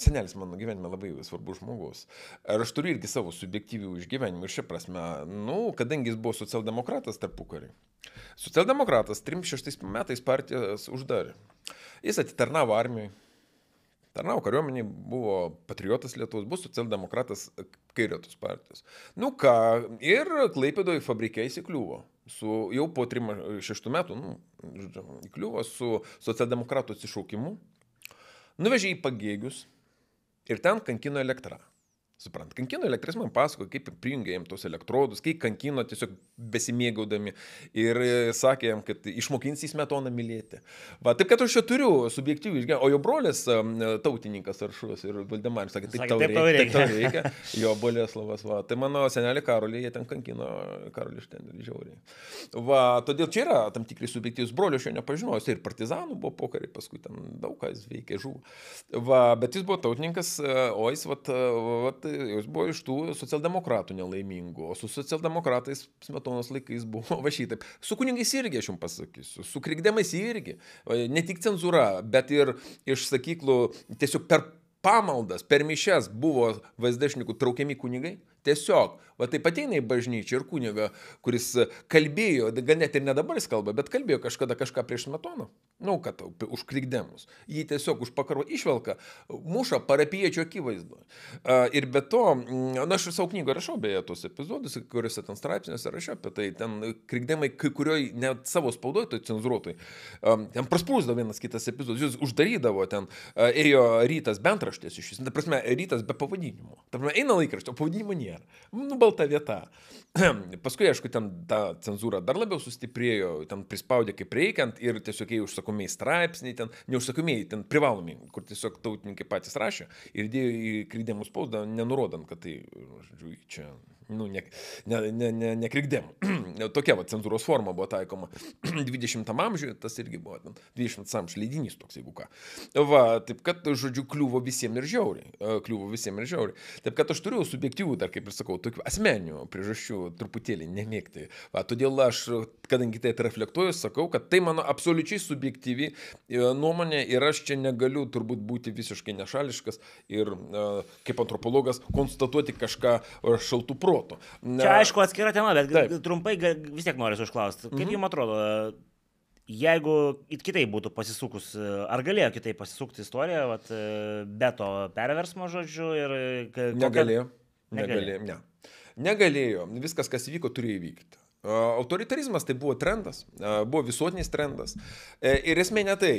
senelis mano gyvenime labai svarbus žmogus. Ir aš turiu irgi savo subjektyvių išgyvenimų. Ir šia prasme, nu, kadangi jis buvo socialdemokratas tarpu karį. Socialdemokratas 36 metais partijas uždarė. Jis atitarnavo armijai. Tarnavo kariuomeniai, buvo patriotas Lietuvos, buvo socialdemokratas kairiotos partijos. Nu ką, ir Klaipėdoje fabrikai įsikliuvo. Su, jau po 3-6 metų, nu, žodžiu, įkliuvo su socialdemokratų atsišaukimu. Nuvežė į pagėgius ir ten kankino elektrą. Suprant, kankino elektris man pasako, kaip prijungė jam tos elektrodus, kaip kankino tiesiog besimėgaudami ir e, sakė jam, kad išmokins į smetoną mylėti. Va, taip, kad aš čia turiu subjektyvų išgyvenimą, o jo brolis tautininkas Aršus ir Valdemaris sakė, taip, Sakė, tau taip reikia. reikia. Taip, tau reikia. Jo Boleslavas, va. Tai mano senelį Karolį, jie ten kankino Karolį Štendelį žiauriai. Va, todėl čia yra tam tikrai subjektyvus brolio, aš jo nepažinojau, jis ir partizanų buvo pokariai, paskui ten daug kas veikė, žuvo. Va, bet jis buvo tautininkas, e, o jis, vat, e, vat, jis buvo iš tų socialdemokratų nelaimingų, o su socialdemokratais smetonos laikais buvo va šitaip. Su kuningais irgi, aš jums pasakysiu, su krikdemais irgi. Ne tik cenzūra, bet ir iš sakyklų tiesiog per pamaldas, per mišes buvo vaizdašnikų traukiami kunigai. Tiesiog, va taip ateina į bažnyčią ir kuniga, kuris kalbėjo, gal net ir ne dabar jis kalba, bet kalbėjo kažkada kažką prieš smetoną. Nu, kad tau, p- už krikdemus. Jį tiesiog už pakaro išvelka, muša parapiečio akivaizdu. Ir be to, mm, na, aš savo knygą rašau beje tos epizodus, kuriuose ten straipsniuose rašiau apie tai, ten krikdemai, kai kurioj net savo spaudoje, tai cenzuruotoj, am, ten prasprūsdavo vienas kitas epizodas, jūs uždarydavo ten, ėjo rytas bent raštės iš jūsų, ta prasme, rytas be pavadinimo. Ta prasme, eina laikraštė, o pavadinimo nėra. Nu, balta vieta. Paskui, aišku, ten ta cenzūra dar labiau sustiprėjo, ten prispaudė kaip reikiant ir tiesiog ėjo užsakomieji straipsniai, ten neužsakomieji, ten privalomi, kur tiesiog tautininkai patys rašė ir dėjo į krydėmų spaudą, nenurodant, kad tai, žodžiu, čia, nu, ne, ne, ne, ne, ne krikdėmų. Tokia va cenzūros forma buvo taikoma 20 amžiuje, tas irgi buvo, ten, 20 amžiaus leidinys toks, jeigu ką. Va, taip kad, žodžiu, kliuvo visiems ir žiauriai. Kliuvo visiems ir žiauriai. Taip kad aš turiu subjektyvų, dar kaip ir sakau, tokių asmeninių priežasčių truputėlį nemėgti. Va, todėl aš, kadangi tai reflektuoju, sakau, kad tai mano absoliučiai subjektyvi nuomonė ir aš čia negaliu turbūt būti visiškai nešališkas ir kaip antropologas konstatuoti kažką e, šaltų protų. Čia aišku atskira tema, bet Taip. Trumpai vis tiek noriu užklausti. Kaip mhm. jums atrodo, jeigu it kitaip būtų pasisukus, ar galėjo kitaip pasisukti istorija, vat, e, be to perversmo žodžiu ir... ka- kokia- Negalėjo. Negalėjo. Negalėjo. Ne. Negalėjo. Viskas, kas įvyko, turėjo įvykti. Autoritarizmas tai buvo trendas, buvo visuotinis trendas. E, Ir esmė ne tai.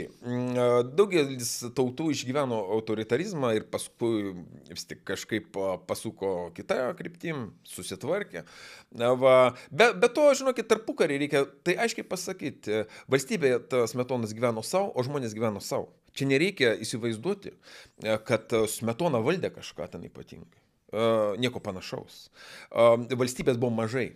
Daugelis tautų išgyveno autoritarizmą ir paskui vis tik kažkaip pasuko kitą kryptim, susitvarkė. Va. Be, be to, žinokit, tarpukarį reikia tai aiškiai pasakyti. Valstybėje tas metonas gyveno savo, o žmonės gyveno savo. Čia nereikia įsivaizduoti, kad smetona valdė kažką ten ypatingai. Nieko panašaus. Valstybės buvo mažai.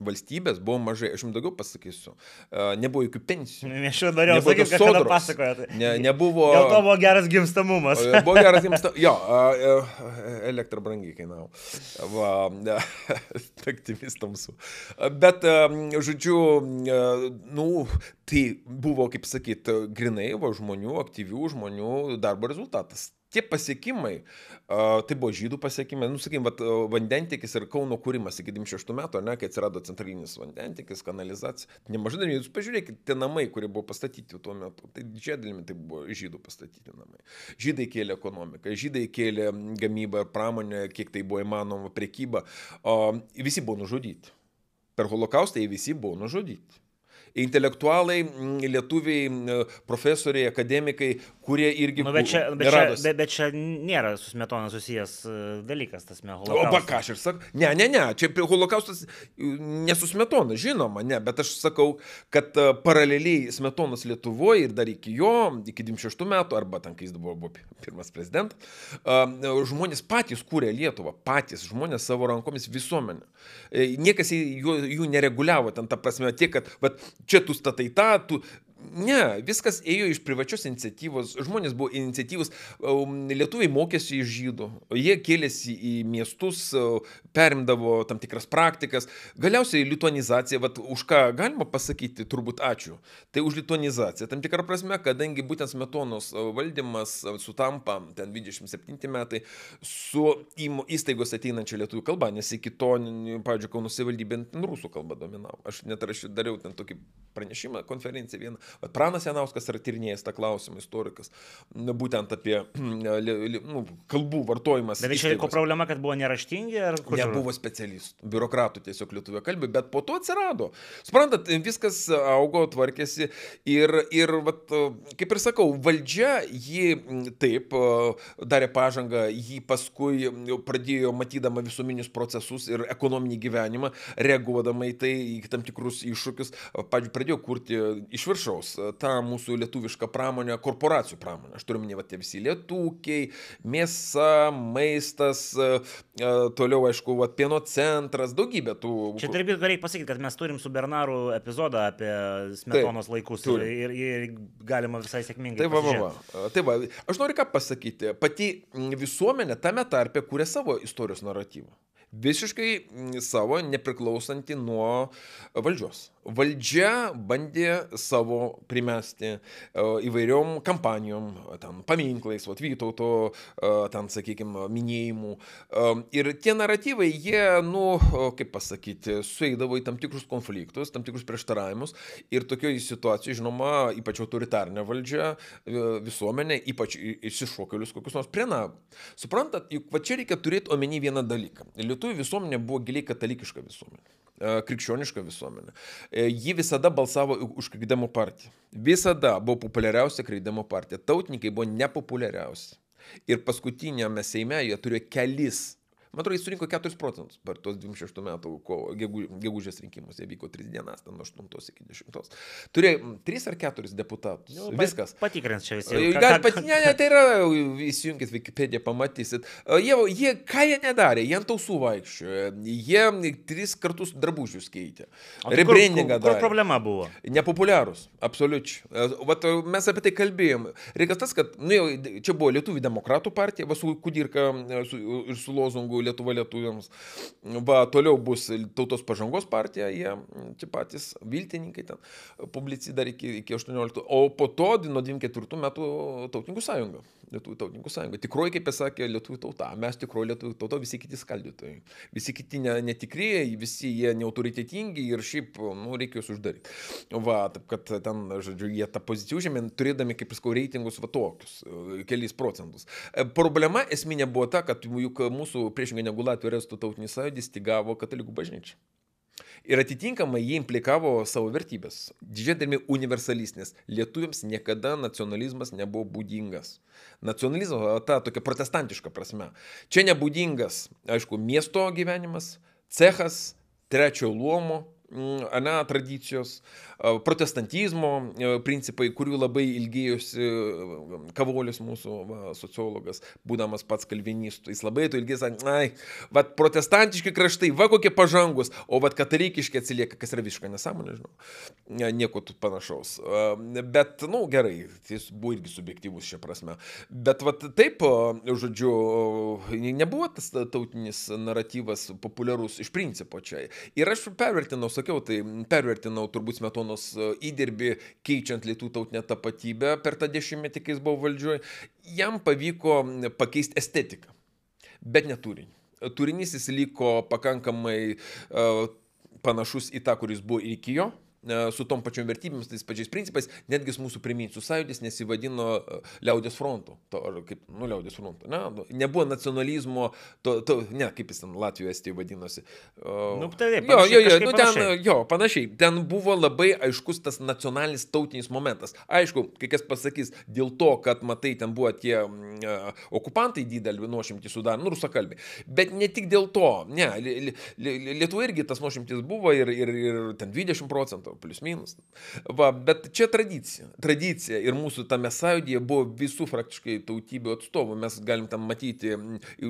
Valstybės buvo mažai, aš jums daugiau pasakysiu. E, Nebuvo jokių pensijų. Aš jau norėjau Nebuvo sakyti, kad sodros. pasakojate. Ne, nebuvo. Dėl to buvo geras gimstamumas. O, Buvo geras ta- Jo, e, elektra brangiai kainavo. Va, tamsu. Bet, žodžiu, nu, tai buvo, kaip sakyt, grinai va, žmonių, aktyvių žmonių darbo rezultatas. Tie pasiekimai, tai buvo žydų pasiekimai, nu, sakykim, vat, a, vandentikis ir Kauno kūrimas iki 96 metų, ne, kai atsirado centralinis vandentikis, kanalizacija. Nemažai dalykų, jūs pažiūrėkite, tie namai, kurie buvo pastatyti tuo metu, tai didžiąją dalimi tai buvo žydų pastatyti namai. Žydai kėlė ekonomiką, žydai kėlė gamybą, pramonę, kiek tai buvo įmanoma, prekybą, o visi buvo nužudyti. Per holokaustą jie visi buvo nužudyti. Intelektualai, mm, lietuviai, mm, profesoriai, akademikai, kurie irgi... Nu, bet, čia, bet, čia, bet, bet čia nėra su smetona susijęs e, dalykas, tas O meholokaustas. ba ką aš ir sakau? Ne, ne, ne, čia holokaustas e, nesusmetona, žinoma, ne, bet aš sakau, kad e, paraleliai smetonas Lietuvoje ir dar iki jo, iki 26 metų, arba ten, kai jis buvo, buvo pi- pirmas prezidentas, žmonės patys kūrė Lietuvą, patys žmonės savo rankomis visuomenę. Niekas jų, jų nereguliavo, ten ta prasme, tiek, kad vat, čia tu statai tą, tu... Ne, viskas ėjo iš privačios iniciatyvos, žmonės buvo iniciatyvus, um, lietuviai mokėsi iš žydų, jie kėlėsi į miestus, uh, perimdavo tam tikras praktikas, galiausiai lituanizacija, vat, už ką galima pasakyti, turbūt ačiū, tai už lituanizaciją, tam tikrą prasme, kadangi būtent smetonos uh, valdymas uh, sutampa, ten 27 metai, su įstaigos ateinančia lietuvių kalba, nes iki to, pavyzdžiui, Kauno savivaldybė rusų kalba dominavo. Aš net rašiau, dariau ten tokį pranešimą, konferenciją vieną. Pranas Janauskas yra tyrinėjęs tą klausimą, istorikas, būtent apie nu, kalbų vartojimas. Bet čia ko problema, kad buvo neraštingi ar kur? Nebuvo specialistų, biurokratų tiesiog lietuvio kalbį, bet po to atsirado. Suprantat, viskas augo, tvarkėsi ir, ir vat, kaip ir sakau, valdžia jį taip darė pažangą, jį paskui pradėjo matydama visuomenius procesus ir ekonominį gyvenimą, reaguodama į tai, į tam tikrus iššūkius, pradėjo kurti iš viršaus tą mūsų lietuvišką pramonę, korporacijų pramonę. Aš turiu minėti visi lietukiai, mėsa, maistas, toliau, aišku, vat, pieno centras, daugybė tų. Čia turbūt reikia pasakyti, kad mes turim su Bernaru epizodą apie smetonos Taip, laikus turim. ir, ir galima visai sėkmingai. Tai va, va, va. Tai va, aš noriu ką pasakyti. Pati visuomenė tame tarpe kūrė savo istorijos naratyvą visiškai savo, nepriklausantį nuo valdžios valdžia bandė savo primesti e, įvairiom kampanijom, ten paminklais, vat, Vytauto, e, ten, sakykime, minėjimų. E, ir tie naratyvai, jie, nu, kaip pasakyti, sueidavo į tam tikrus konfliktus, tam tikrus prieštaravimus. Ir tokioje situacijoje, žinoma, ypač autoritarinė valdžia, visuomenė, ypač išsišokėlius kokius nors prena. Suprantat, juk va čia reikia turėti omeny vieną dalyką. Lietuvių visuomenė buvo giliai katalikiška visuomenė krikščioniška visuomenė. Ji visada balsavo už Krikdemų partiją. Visada buvo populiariausia Krikdemų partija. Tautininkai buvo nepopuliariausi. Ir paskutinėme Seime jie turėjo kelis Man atrodo, jis surinko 4 procentus per tos 26 metų gegužės rinkimus. Jie vyko 3 dienas, nuo 8 iki 10. Turėjo 3 ar 4 deputatus. Jau, Viskas. Patikrins čia visi. Gal pat, ne, ne, tai yra, įsijunkit Wikipediją, pamatysit. Jie, jie, ką jie nedarė, jie ant tausų vaikščiojo, jie 3 kartus drabužius keitė. Tai Rebrandingą darė. Kur problema buvo? Nepopuliarus, absoliučiai. Vat, mes apie tai kalbėjom. Reikas tas, kad nu, čia buvo Lietuvų demokratų partija, va su Kudirka su, ir su lozungu Lietuva lietuviams. Va, toliau bus tautos pažangos partija, jie čia patys viltininkai ten, publici dar iki, iki 18. O po to nuo 24 metų tautininkų sąjunga. Lietuvų tautininkų sąjunga. Tikroji, kaip pasakė, lietuvų tauta. Mes tikroji lietuvų tauta, visi kiti skaldytojai. Visi kiti ne, netikrieji, visi jie neautoritetingi ir šiaip, nu, reikia juos uždaryti. Va, taip kad ten, žodžiu, jie tą poziciją užėmė, turėdami, kaip sakau, reitingus va tokius, keliais procentus. E, problema esminė buvo ta, kad juk mūsų priešingai negu Latvijos restų tautinis sąjūdis stigavo katalikų bažnyčią. Ir atitinkamai jie implikavo savo vertybės. Didžiai dalimi universalistinės. Lietuviams niekada nacionalizmas nebuvo būdingas. Nacionalizmas, ta tokia protestantiška prasme. Čia nebūdingas, aišku, miesto gyvenimas, cechas, trečiojo luomo, ane, tradicijos, protestantizmo principai, kurių labai ilgėjosi Kavolis mūsų va, sociologas, būdamas pats kalvinistų. Jis labai to ilgėsi, ai, va, protestantiški kraštai, va kokie pažangus, o va katalikiški atsilieka, kas yra visiškai nesąmonė, žinau, nieko panašaus. Bet, na, nu, gerai, jis buvo irgi subjektyvus šią prasme. Bet, va, taip, žodžiu, nebuvo tas tautinis naratyvas populiarus iš principo čia. Ir aš pervertinau, sakiau, tai pervertinau turbūt smetonos e, įdirbį keičiant lietų tautinę tapatybę per tą dešimtmetį, kai jis buvo valdžioje. Jam pavyko pakeisti estetiką, bet ne turinį. Turinys jis liko pakankamai uh, panašus į tą, kuris buvo iki jo. E, su tom pačiom vertybėmis, tais pačiais principais, netgi mūsų priminsių sąjūdis nesivadino e, liaudės frontu, to, kaip, nu, liaudės frontu, ne, nu, nebuvo nacionalizmo, to, to, ne, kaip jis ten Latvijoje Estijoje vadinosi. Nu, tai, jo, jo, jo, nu, ten, panašiai. jo, panašiai, ten buvo labai aiškus tas nacionalinis tautinis momentas. Aišku, kai kas pasakys, dėl to, kad, matai, ten buvo tie uh, okupantai didelį nuošimtį sudarė, nu, rusakalbiai, bet ne tik dėl to, ne, Lietuva irgi tas nuošimtis buvo ir, ir, ir ten 20 procentų procentų, plius minus. Va, bet čia tradicija. Tradicija ir mūsų tame sąjūdėje buvo visų praktiškai tautybių atstovų. Mes galim tam matyti,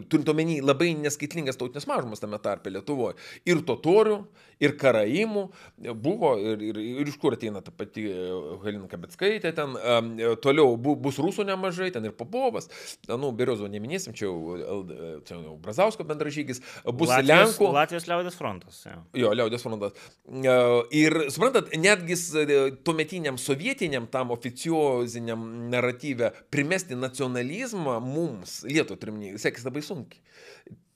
turint omeny labai neskaitlingas tautinės mažumas tame tarpe Lietuvoje. Ir totorių, ir karaimų buvo, ir, ir, ir iš kur ateina ta pati Helina Kabetskaitė, ten um, toliau bu, bus rusų nemažai, ten ir Popovas, nu, Beriozo neminėsim, čia jau, čia jau Brazausko bendražygis, bus Latvijos, Lenkų. Latvijos liaudės frontas. Jo, jo liaudės frontas. Ir suprantate, suprantat, netgi e, tuometiniam sovietiniam tam oficioziniam naratyvę primesti nacionalizmą mums, lietu trimniai, sekės labai sunkiai.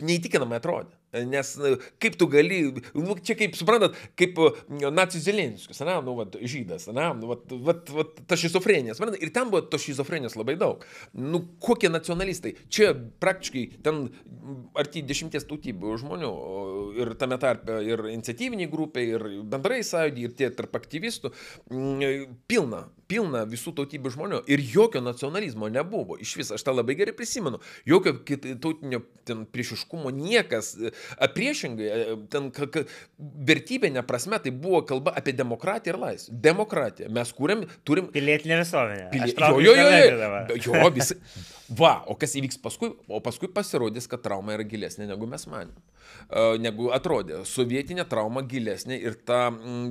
Neįtikinamai atrodė. Nes kaip tu gali, nu, čia kaip suprantat, kaip e, nacijų Zelenskis, ne, nu, vat, žydas, ne, nu, vat, vat, vat, ta šizofrenija, suprantat, ir ten buvo to šizofrenijos labai daug. Nu, kokie nacionalistai, čia praktiškai ten arti dešimties tautybių žmonių, ir tame tarpe ir iniciatyviniai grupiai, ir bendrai sąjūdį, ir tie tarp aktyvistų, pilna, pilna visų tautybių žmonių ir jokio nacionalizmo nebuvo. Iš vis, aš tą labai gerai prisimenu, jokio tautinio priešiškumo niekas Priešingai, ten vertybinė prasme tai buvo kalba apie demokratiją ir laisvę. Demokratiją. Mes kūrėm, turim. Pilietinė visuomenė. Pilie... Jo, jo, jo, jo, jo, visi. Va, o kas įvyks paskui? O paskui pasirodys, kad trauma yra gilesnė negu mes manėm. Uh, negu atrodė. Sovietinė trauma gilesnė ir ta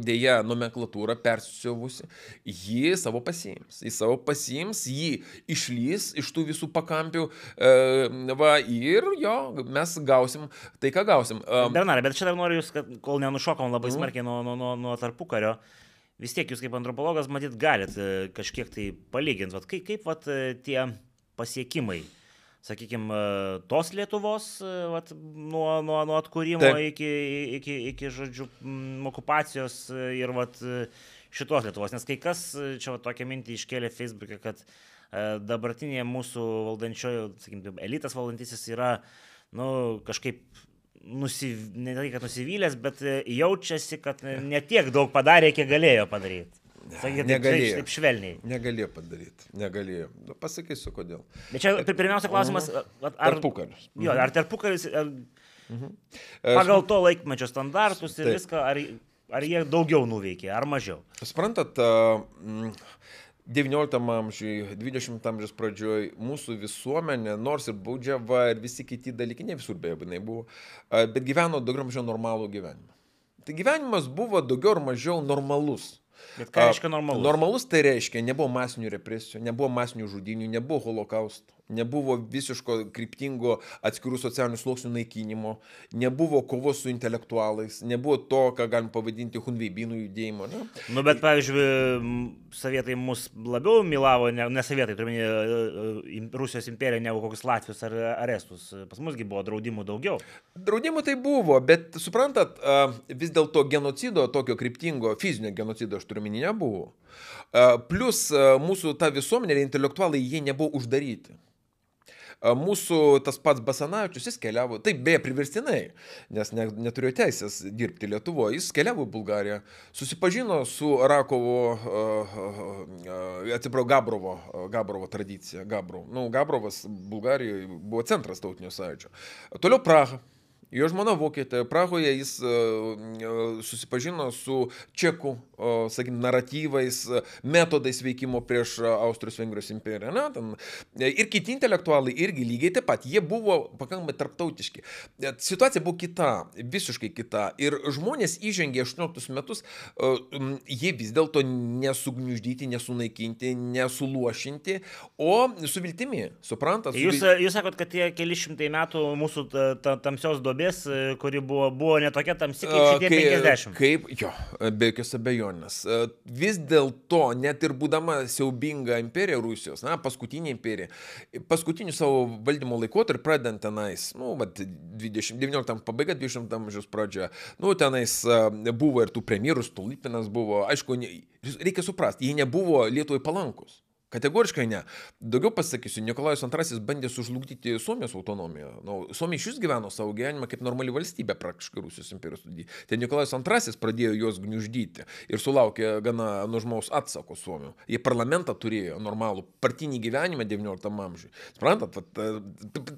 dėja nomenklatūra persisiovusi, jį savo pasiims. Jį savo pasiims, jį išlys iš tų visų pakampių. Uh, va, ir jo, mes gausim tai, ką gausim. Uh, Bernarai, bet čia dar noriu jūs, kad kol nenušokom labai smarkiai nuo, nuo, nuo, nuo tarpukario. Vis tiek jūs kaip antropologas matyt galit kažkiek tai palyginti, kaip, kaip vat, tie pasiekimai, sakykime, tos Lietuvos vat, nuo, nuo, nuo atkūrimo Taip. iki, iki, iki, žodžiu, okupacijos ir vat, šitos Lietuvos. Nes kai kas čia vat, tokią mintį iškėlė Facebook'e, kad dabartinė mūsų valdančiojo, sakykime, elitas valdantysis yra, nu, kažkaip nusiv... ne tai, kad nusivylęs, bet jaučiasi, kad netiek daug padarė, kiek galėjo padaryti. Sakykit, negalėjo. Taip, taip švelniai. Negalėjo padaryti. Negalėjo. Nu, pasakysiu, kodėl. Bet čia pirmiausia klausimas, ar... Tarpukaris. Jo, ar mhm. tarpukaris... Ar, mhm. Pagal to laikmečio standartus ir taip. viską, ar, ar jie daugiau nuveikė, ar mažiau? Suprantat, 19 amžiui, 20 amžiaus pradžioj mūsų visuomenė, nors ir baudžiava ir visi kiti dalykai, ne visur beje, jinai buvo, bet gyveno daugiau mažiau normalų gyvenimą. Tai gyvenimas buvo daugiau ar mažiau normalus. Bet ką reiškia normalus? Normalus tai reiškia, nebuvo masinių represijų, nebuvo masinių žudinių, nebuvo holokausto nebuvo visiško kryptingo atskirų socialinių sluoksnių naikinimo, nebuvo kovos su intelektualais, nebuvo to, ką galim pavadinti hunveibinų judėjimo. Ne? Nu, bet, pavyzdžiui, sovietai mus labiau milavo, ne, ne sovietai, turiu minėti Rusijos imperiją, negu kokius Latvijos ar, ar Estus. Pas musgi buvo draudimų daugiau. Draudimų tai buvo, bet suprantat, vis dėlto genocido, tokio kryptingo fizinio genocido, aš turiu minėti, nebuvo. Plus mūsų ta visuomenė, intelektualai, jie nebuvo uždaryti. Mūsų tas pats Basanavičius, jis keliavo, taip beje priverstinai, nes ne, neturėjo teisės dirbti Lietuvoje, jis keliavo į Bulgariją, susipažino su Rakovo, uh, uh, atsiprašau, Gabrovo, Gabrovo tradicija, Gabrov. Nu, Gabrovas Bulgarijoje buvo centras tautinio sąjūdžio. Toliau Praha. Jo žmona vokietė, Prahoje jis uh, susipažino su čekų, uh, sakykim, naratyvais, metodais veikimo prieš Austrijos Vengrijos imperiją. Na, ten, ir kiti intelektualai irgi lygiai taip pat, jie buvo pakankamai tarptautiški. Situacija buvo kita, visiškai kita. Ir žmonės įžengė 18 metus, jie vis dėlto nesugniuždyti, nesunaikinti, nesuluošinti, o su viltimi, suprantat? Su... Jūs, jūs sakot, kad tie keli šimtai metų mūsų tamsios duobės duobės, e, kuri buvo, buvo netokia tamsi kaip šitie kaip, 50. Kaip, jo, be jokios abejonės. Vis dėlto, net ir būdama siaubinga imperija Rusijos, na, paskutinė imperija, paskutiniu savo valdymo laikotarpiu, pradedant tenais, nu, vat, 20, 19 pabaiga, 20 amžiaus pradžia, nu, tenais buvo ir tų premjerų, Stolypinas buvo, aišku, reikia suprasti, jie nebuvo Lietuvai palankus. Kategoriškai ne. Daugiau pasakysiu, Nikolajus II bandė sužlugdyti Suomijos autonomiją. Nu, Suomija iš vis gyveno savo gyvenimą kaip normali valstybė praktiškai Rusijos imperijos studijai. Tai Nikolajus II pradėjo juos gniuždyti ir sulaukė gana nužmaus atsako Suomijų. Jie parlamentą turėjo normalų partinį gyvenimą XIX amžiuje. Suprantat,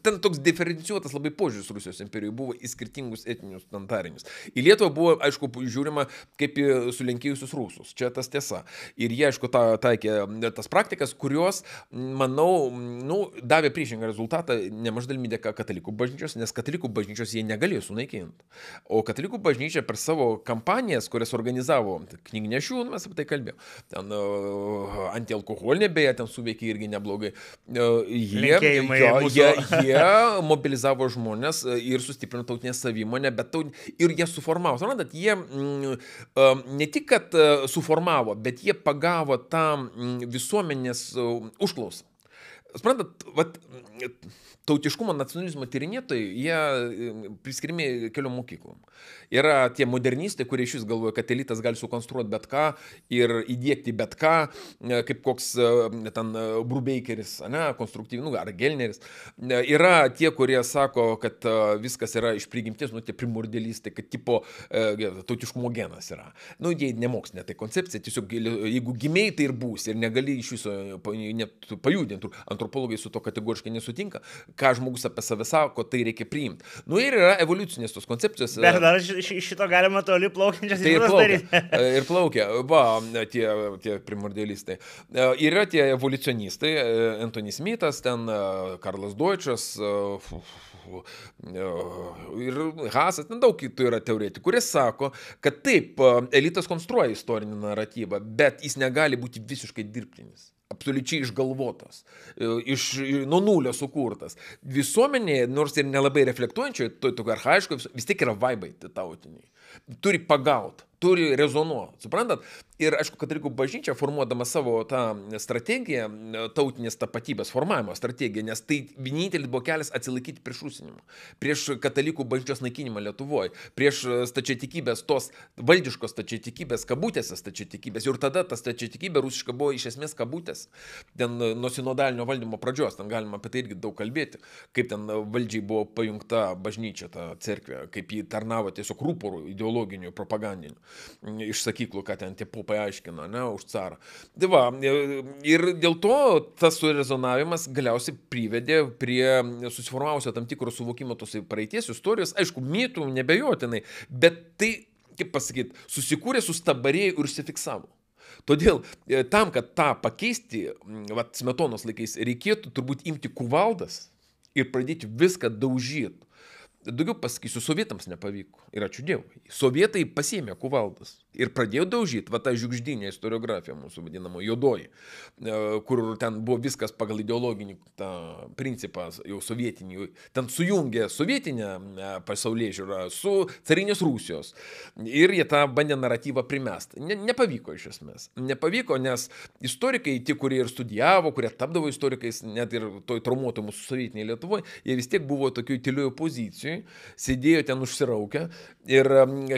ten toks diferencijuotas labai požiūris Rusijos imperijoje buvo į skirtingus etninius standarinius. Į Lietuvą buvo, aišku, žiūrima kaip į sulenkėjusius rusus. Čia tas tiesa. Ir jie, aišku, tą taikė tas praktikas dalykas, kurios, manau, nu, davė priešingą rezultatą nemažai dalimi dėka katalikų bažnyčios, nes katalikų bažnyčios jie negalėjo sunaikinti. O katalikų bažnyčia per savo kampanijas, kurias organizavo knygnešių, nu, mes apie tai kalbėjome, ten uh, antialkoholinė beje ten suveikė irgi neblogai. Uh, jie, jo, jie, jie mobilizavo žmonės ir sustiprino tautinę savimonę, bet taut, ir jie suformavo. Suprantat, jie mm, uh, ne tik, kad suformavo, bet jie pagavo tą mm, visuomenės užklausą. suprantat, vat, tautiškumo nacionalizmo tyrinėtojai, jie priskirimi keliom mokyklom. Yra tie modernistai, kurie iš vis galvoja, kad elitas gali sukonstruoti bet ką ir įdėkti bet ką, e, kaip koks e, ten e, Brubakeris, ne, konstruktyviai, nu, ar Gelneris. Yra tie, kurie sako, kad viskas yra iš prigimties, nu, tie primordialistai, kad tipo tautiškumo genas yra. Nu, jie nemokslinė tai koncepcija, tiesiog jeigu gimiai, tai ir būsi ir negali iš viso net pajudinti. Antropologai su to kategoriškai nesutinka, ką žmogus apie save sako, tai reikia priimti. Nu ir yra evoliucinės tos koncepcijos. Bet dar iš šito galima toli plaukiančias tai ir plaukia. ir plaukia, va, tie, tie primordialistai. E, yra tie evoliucionistai, e, Anthony Smithas, ten e, Karlas Deutsches, ir Hasas, ten daug kitų yra teoretikų, kurie sako, kad taip, elitas konstruoja istorinį naratyvą, bet jis negali būti visiškai dirbtinis absoliučiai išgalvotas, iš nuo nulio sukurtas. Visuomenėje, nors ir nelabai reflektuojančioje, to tokio arhaiško, vis tiek yra vaibai tautiniai. Turi pagaut, turi rezonuoti, suprantat? Ir aišku, katalikų bažnyčia formuodama savo tą strategiją, tautinės tapatybės formavimo strategiją, nes tai vienintelis buvo kelias atsilaikyti prieš rusinimą, prieš katalikų bažnyčios naikinimą Lietuvoje, prieš stačiatikybės, tos valdiškos stačiatikybės, kabutėse stačiatikybės. Ir tada ta stačiatikybė rusiška buvo iš esmės kabutės. Ten nuo sinodalinio valdymo pradžios, ten galima apie tai irgi daug kalbėti, kaip ten valdžiai buvo pajungta bažnyčia, ta cerkvė, kaip ji tarnavo tiesiog rūporų ideologinių, propagandinių iš sakyklų, kad ten tie popai paaiškino, ne, už carą. Tai va, ir dėl to tas surezonavimas galiausiai privedė prie susiformavusio tam tikro suvokimo tos praeities istorijos, aišku, mitų nebejotinai, bet tai, kaip pasakyti, susikūrė, sustabarėjo ir užsifiksavo. Todėl e, tam, kad tą pakeisti, vat, smetonos laikais, reikėtų turbūt imti kuvaldas ir pradėti viską daužyti. Daugiau pasakysiu, sovietams nepavyko. Ir ačiū Dievui. Sovietai pasėmė kuvaldas ir pradėjo daužyti, va tą žiūkždinę istoriografiją mūsų vadinamo juodoji, e, kur ten buvo viskas pagal ideologinį tą principą jau sovietinį, ten sujungė sovietinę e, pasaulyje žiūrą su carinės Rusijos ir jie tą bandė naratyvą primesti. Ne, nepavyko iš esmės. Nepavyko, nes istorikai, tie, kurie ir studijavo, kurie tapdavo istorikais, net ir toj traumuoto mūsų sovietiniai Lietuvoje, jie vis tiek buvo tokių tyliojo pozicijoje, sėdėjo ten užsiraukę ir,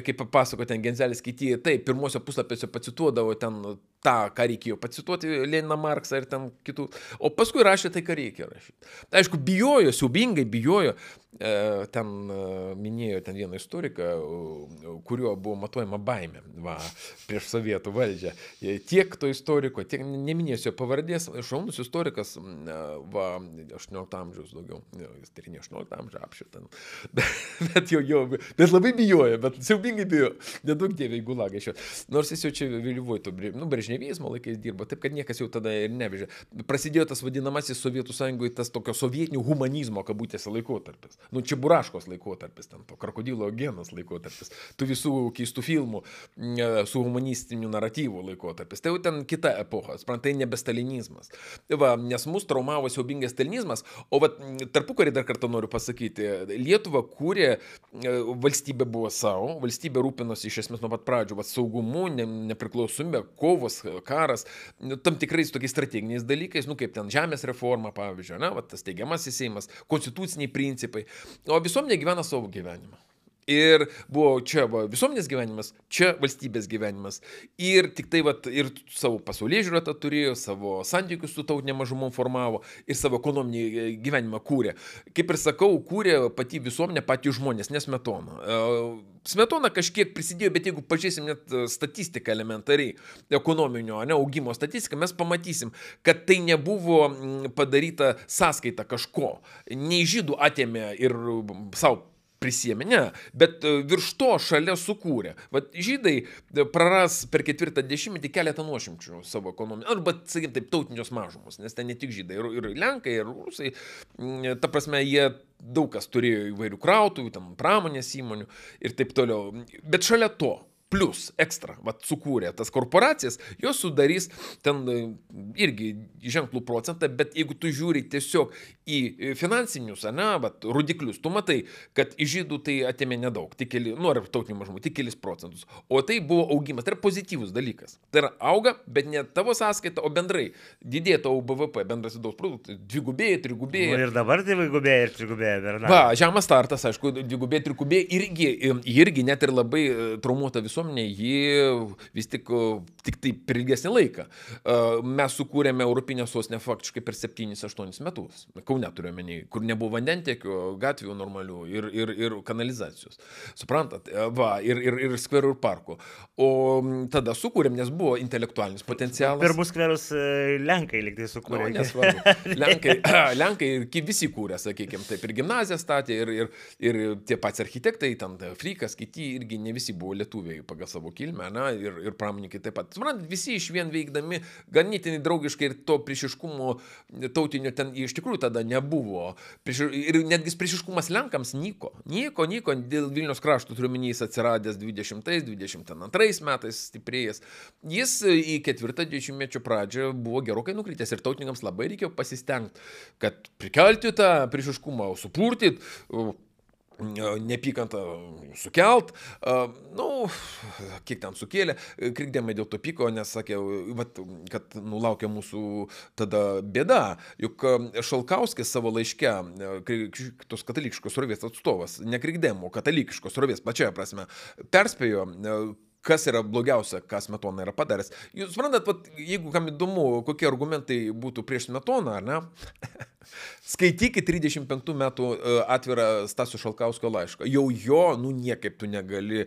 kaip papasako ten Genzelis kiti, taip, pirmosios puslapiuose pacituodavo ten tą, ką reikėjo pacituoti, Leniną Marksą ir ten kitų, o paskui rašė tai, ką reikia rašyti. Aišku, bijojo, siubingai bijojo, e, ten e, minėjo ten vieną istoriką, kuriuo buvo matuojama baimė va, prieš sovietų valdžią. E, tiek to istoriko, tiek neminėsiu pavardės, šaunus istorikas, va, 18 amžiaus daugiau, jis tyrinė 18 amžių apšitą. Bet, bet jo, jo, bet labai bijojo, bet siubingai bijojo, nedaug dievai gulagą iš jo. Nors jis jau čia vėlyvuoju, to, nu, brežnevizmo laikais dirbo, taip kad niekas jau tada ir nevežė. Prasidėjo tas vadinamasis Sovietų sąjungoje tas tokio sovietinių humanizmo kabutėse laikotarpis. Nu, čia buraškos laikotarpis, ten to krokodilo genas laikotarpis, tų visų keistų filmų su humanistiniu naratyvu laikotarpis. Tai jau ten kita epocha, suprantai, nebe stalinizmas. Tai va, nes mus traumavo siaubingas stalinizmas, o va, tarpukarį dar kartą noriu pasakyti, Lietuva kūrė, valstybė buvo savo, valstybė rūpinosi iš esmės nuo pat pradžių, va, saugumu, ne, nepriklausomybė, kovos, karas, nu, tam tikrais tokiais strateginiais dalykais, nu kaip ten žemės reforma, pavyzdžiui, ne, va, tas teigiamasis Seimas, konstituciniai principai, o visuomenė gyvena savo gyvenimą. Ir buvo čia va, visuomenės gyvenimas, čia valstybės gyvenimas. Ir tik tai, va, ir savo pasaulyje žiūrą tą turėjo, savo santykius su tautinė mažumom formavo ir savo ekonominį e, gyvenimą kūrė. Kaip ir sakau, kūrė pati visuomenė, pati žmonės, nesmetona. E, smetona kažkiek prisidėjo, bet jeigu pažiūrėsim net e, statistiką elementariai, ekonominio ne, augimo statistiką, mes pamatysim, kad tai nebuvo padaryta sąskaita kažko. Nei žydų atėmė ir savo prisėmė, ne, bet e, virš to šalia sukūrė. Vat žydai e, praras per ketvirtą dešimtmetį keletą nuošimčių savo ekonomiją, arba, sakykim, taip, tautinios mažumos, nes ten ne tik žydai, ir, ir lenkai, ir rusai, ta prasme, jie daug kas turėjo įvairių krautų, tam pramonės įmonių ir taip toliau. Bet šalia to, plus, ekstra, vat, sukūrė tas korporacijas, jos sudarys ten irgi ženklų procentą, bet jeigu tu žiūri tiesiog į finansinius, ne, vat, rodiklius, tu matai, kad iš žydų tai atėmė nedaug, tik keli, nu, ar tautinių mažumų, tik kelis procentus. O tai buvo augimas, tai yra pozityvus dalykas. Tai yra auga, bet ne tavo sąskaita, o bendrai didėja tavo BVP, bendras vidaus produktas, dvigubėja, trigubėja. Nu, ir dabar dvigubėja ir trigubėja, Bernardas. Va, žemas startas, aišku, dvigubėja, trigubėja, irgi, irgi net ir labai traumuota visuomenė visuomenė, ji vis tik, tik tai per ilgesnį laiką. Mes sukūrėme Europinę sostinę faktiškai per 7-8 metus. Kaune turiu menį, kur nebuvo vandentiekio, gatvių normalių ir, ir, ir kanalizacijos. Suprantat, va, ir, ir, ir skverų ir parkų. O tada sukūrėm, nes buvo intelektualinis potencialas. Pirmus skverus e, Lenkai liktai sukūrė. No, nesvarbu. Lenkai, Lenkai visi kūrė, sakykime, taip ir gimnaziją statė, ir, ir, ir tie patys architektai, ten Frikas, kiti irgi ne visi buvo lietuviai pagal savo kilmę, na, ir, ir pramoninkai taip pat. Suprantat, visi iš vien veikdami ganėtinai draugiškai ir to priešiškumo tautinio ten iš tikrųjų tada nebuvo. Prieš, ir netgi priešiškumas Lenkams nyko. Nyko, nyko, dėl Vilnius krašto turiuomenys atsiradęs 20-22 metais stiprėjęs. Jis į ketvirtą dešimtmečio pradžią buvo gerokai nukritęs ir tautininkams labai reikėjo pasistengti, kad prikelti tą priešiškumą, supurtyti nepykantą sukelt, nu, kiek ten sukėlė, krikdėmai dėl to pyko, nes sakė, vat, kad nulaukia mūsų tada bėda, juk Šalkauskis savo laiške, tos katalikiškos rovės atstovas, nekrikdėmo, katalikiškos rovės plačiaja prasme, perspėjo kas yra blogiausia, ką Smetona yra padaręs. Jūs suprantat, vat, jeigu kam įdomu, kokie argumentai būtų prieš Smetoną, ar ne? Skaitykit 35 metų e, atvirą Stasio Šalkausko laišką. Jau jo, nu niekaip tu negali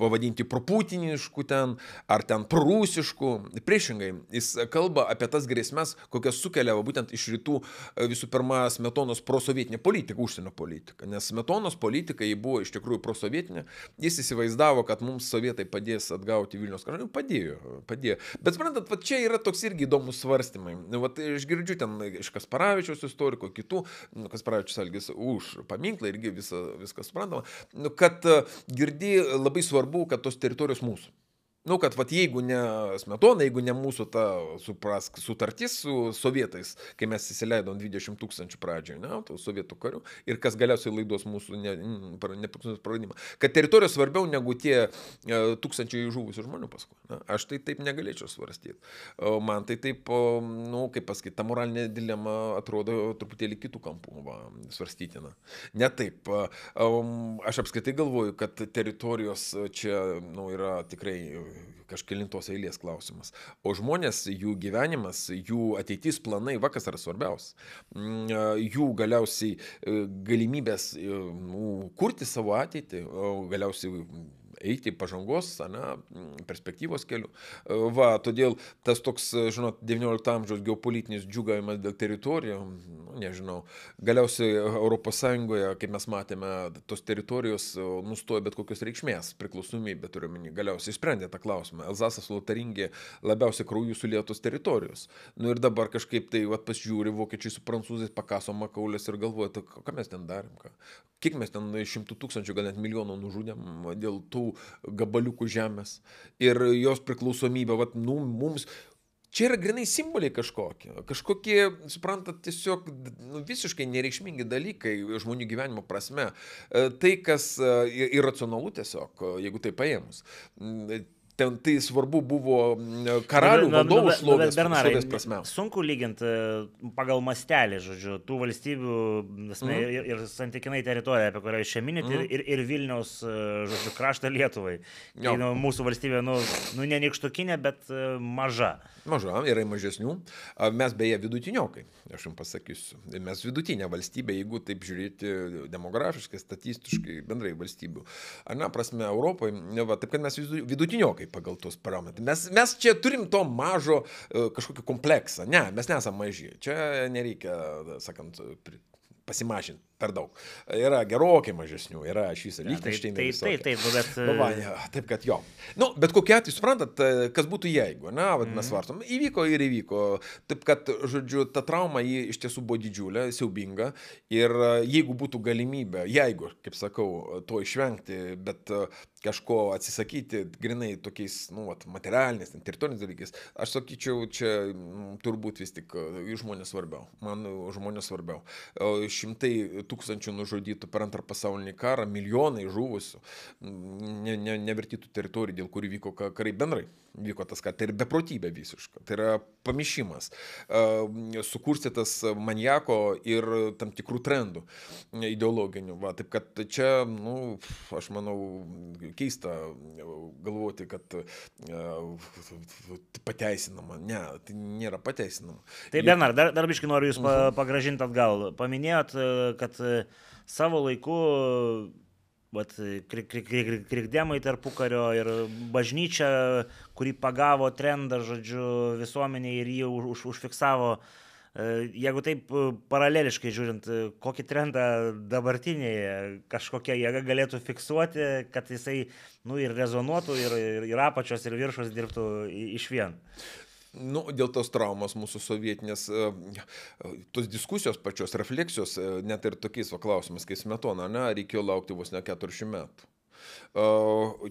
pavadinti proputinišku ten, ar ten prūsišku. Priešingai, jis kalba apie tas grėsmės, kokias sukelia būtent iš rytų e, visų pirma Smetonos prosovietinė politika, užsienio politika. Nes Smetonos politika jį buvo iš tikrųjų prosovietinė. Jis įsivaizdavo, kad mums sovietai padės atgauti Vilnius kraštą. Nu, padėjo, padėjo. Bet suprantat, va, čia yra toks irgi įdomus svarstymai. Vat, aš girdžiu ten iš Kasparavičiaus istoriko, kitų, nu, kas praečius Algis už paminklą irgi visa, viskas suprantama, nu, kad e, girdi labai svarbu, kad tos teritorijos mūsų. Nu, kad vat, jeigu ne Smetona, jeigu ne mūsų ta suprask, sutartis su sovietais, kai mes įsileidom 20 tūkstančių pradžioje, ne, tų sovietų karių, ir kas galiausiai laidos mūsų nepriklausomybės praradimą, kad teritorijos svarbiau negu tie e, tūkstančiai žuvusių žmonių paskui. Ne? Aš tai taip negalėčiau svarstyti. Man tai taip, nu, kaip pasakyti, ta moralinė dilema atrodo truputėlį kitų kampų va, svarstytina. Ne taip. Aš apskritai galvoju, kad teritorijos čia nu, yra tikrai kažkelintos eilės klausimas. O žmonės, jų gyvenimas, jų ateitis planai, vakas yra svarbiausia. Mm, jų galiausiai e, galimybės e, kurti savo ateitį, galiausiai eiti pažangos, ne, perspektyvos keliu. Va, todėl tas toks, žinot, XIX amžiaus geopolitinis džiugavimas dėl teritorijų, nu, nežinau, galiausiai ES, kaip mes matėme, tos teritorijos nustojo bet kokios reikšmės, priklausomybė turiu minį, galiausiai sprendė tą klausimą. Elzasas Lotaringė labiausiai kraujų sulietos teritorijos. Nu ir dabar kažkaip tai, va, pasižiūri, vokiečiai su prancūzais pakaso makaulės ir galvoja, tai ką mes ten darėm, ką? kiek mes ten šimtų tūkstančių, gal net milijonų nužudėm dėl tų gabaliukų žemės ir jos priklausomybė, vat, nu, mums. Čia yra grinai simboliai kažkokie, kažkokie, suprantat, tiesiog nu, visiškai nereikšmingi dalykai žmonių gyvenimo prasme. E, tai, kas e, irracionalu tiesiog, jeigu tai paėmus ten tai svarbu buvo karalių vadovų šlovės, šlovės prasme. Sunku lyginti e, pagal mastelį, žodžiu, tų valstybių visme, mm. ir, ir santykinai teritoriją, apie kurią minite, mm. ir, ir Vilniaus, e, žodžiu, kraštą Lietuvai. Tai, nu, mūsų valstybė, nu, nu ne nikštukinė, bet uh, maža. Maža, yra mažesnių. Mes beje vidutiniokai, aš jums pasakysiu. Mes vidutinė valstybė, jeigu taip žiūrėti demografiškai, statistiškai, bendrai valstybių. Ar ne, prasme, Europoje, va, taip kad mes vidutiniokai pagal tos parametrus. Mes, mes čia turim to mažo e, kažkokį kompleksą. Ne, mes nesame maži. Čia nereikia, sakant, pasimažinti per daug. Yra gerokai mažesnių, yra šis Ja, Lichtensteinai. Taip, taip, taip, nu, bet... Nu, va, ja, taip, kad jo. Nu, bet kokia atveju, suprantat, e, kas būtų jeigu, na, vad mes svarstom, įvyko ir įvyko. Taip, kad, žodžiu, ta trauma jį iš tiesų buvo didžiulė, siaubinga. Ir e, jeigu būtų galimybė, jeigu, kaip sakau, to išvengti, bet e, kažko atsisakyti, grinai tokiais, nu, vat, materialiniais, teritoriniais dalykais, aš sakyčiau, čia turbūt vis tik e, žmonės svarbiau. Man e, žmonės svarbiau. E, Šimtai tūkstančių nužudytų per antrą pasaulinį karą, milijonai žuvusių, mm, ne, ne, nevertytų teritorijų, dėl kurių vyko ka- karai bendrai. Vyko tas, kad tai yra beprotybė visiška, tai yra pamišimas, sukurstytas maniako ir tam tikrų trendų ideologinių. Va, taip kad čia, nu, aš manau, keista galvoti, kad pateisinama. Ne, tai nėra pateisinama. Tai Bernard, dar, dar biškai noriu Jūs pa, pagražinti atgal. Paminėjot, kad savo laiku vat, kri- kri- kri- krikdemai tarpukario ir bažnyčia, kuri pagavo trendą, žodžiu, visuomeniai ir jį už, už, užfiksavo. E, Jeigu taip e, paraleliškai žiūrint, e, kokį trendą dabartinėje kažkokia jėga galėtų fiksuoti, kad jisai nu, ir rezonuotų, ir, ir, ir apačios, ir viršus dirbtų iš vien. Nu, dėl tos traumos mūsų sovietinės, e, e, tos diskusijos pačios, refleksijos, e, net ir tokiais va klausimais, kaip smetona, ne, reikėjo laukti vos ne 40 metų.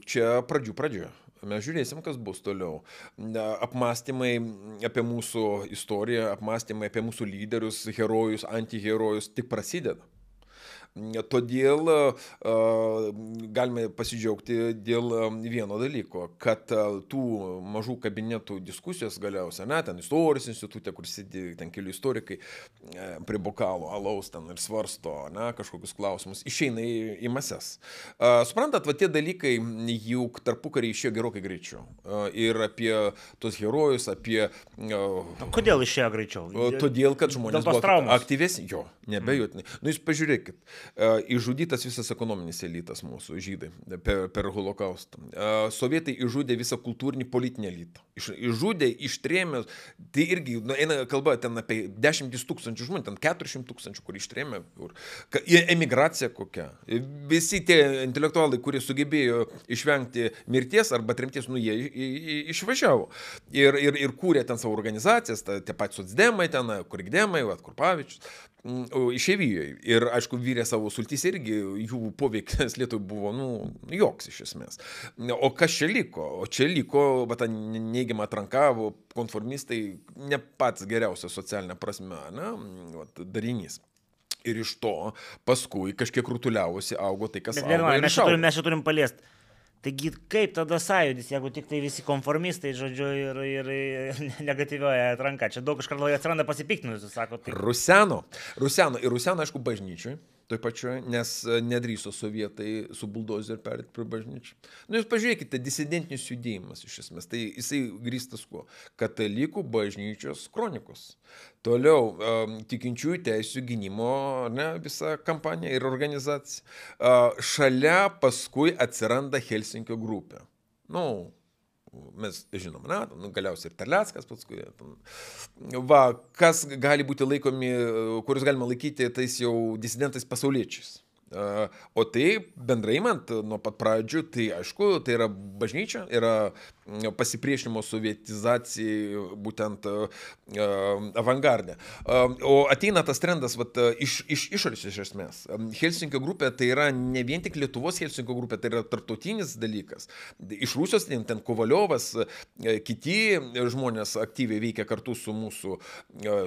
Čia pradžių pradžia. Mes žiūrėsim, kas bus toliau. Ne, Apmąstymai apie mūsų istoriją, apmąstymai apie mūsų lyderius, herojus, antiherojus tik prasideda. Todėl galime pasidžiaugti dėl vieno dalyko, kad tų mažų kabinetų diskusijos galiausiai, ne, ten istorijos institutė, kur sėdi ten keli istorikai uh, prie bokalo, alaus ten ir svarsto, ne, kažkokius klausimus, išeina į, į mases. Suprantat, va tie dalykai juk tarpukarį išėjo gerokai greičiau. Ir apie tos herojus, apie... O Kodėl išėjo greičiau? Todėl, kad žmonės buvo aktyvesni, jo, nebejotinai. Mm. Nu, jūs pažiūrėkit, išžudytas visas ekonominis elitas mūsų, žydai, per, per holokaustą. Sovietai išžudė visą kultūrinį politinį elitą. Iš, išžudė, ištrėmė, tai irgi, nu, eina kalba ten apie 10 tūkstančių žmonių, ten 400 tūkstančių, kur ištrėmė, kur, emigracija kokia. Visi tie intelektualai, kurie sugebėjo išvengti mirties arba tremties, nu, jie išvažiavo. Ir, ir, ir kūrė ten savo organizacijas, ta, tie patys socdemai ten, kurigdemai, va, kurpavičius, o, išeivijoje. Ir, aišku, vyrė savo sultys irgi, jų poveikis Lietuvai buvo, nu, joks iš esmės. O kas čia liko? O čia liko, va, ta neigiama atranka, konformistai, ne pats geriausias socialinė prasme, ne, va, darinys. Ir iš to paskui kažkiek rutuliavosi, augo tai, kas Bet augo. Mes, čia turim- mes čia turim paliesti. Taigi kaip tada sąjūdis, jeigu tik tai visi konformistai, žodžiu, ir, ir, ir negatyvioja atranka. Čia daug iš karto atsiranda pasipiktinusių, sako, tai Ruseno. Ruseno. Ir Ruseno, aišku, bažnyčiai. Toj pačioj, nes e, nedrįso sovietai su buldozeriu perėti prie bažnyčių. Nu, jūs pažiūrėkite, disidentinis judėjimas iš esmės. Tai jisai grįstas kuo? Katalikų bažnyčios kronikos. Toliau, um, tikinčiųjų teisų gynimo ne, visa kampanija ir organizacija. Uh, šalia paskui atsiranda Helsinkio grupė. Nu, mes žinom, na, nu, galiausiai ir Terleckas paskui. Va, kas gali būti laikomi, kuriuos galima laikyti tais jau disidentais pasauliečiais. O tai bendrai man nuo pat pradžių, tai aišku, tai yra bažnyčia, yra pasipriešinimo sovietizacijai būtent avangardė. O ateina tas trendas vat, iš, iš išorės iš esmės. Helsinkio grupė tai yra ne vien tik Lietuvos Helsinkio grupė, tai yra tarptautinis dalykas. Iš Rusijos ten, ten Kovaliovas, kiti žmonės aktyviai veikia kartu su mūsų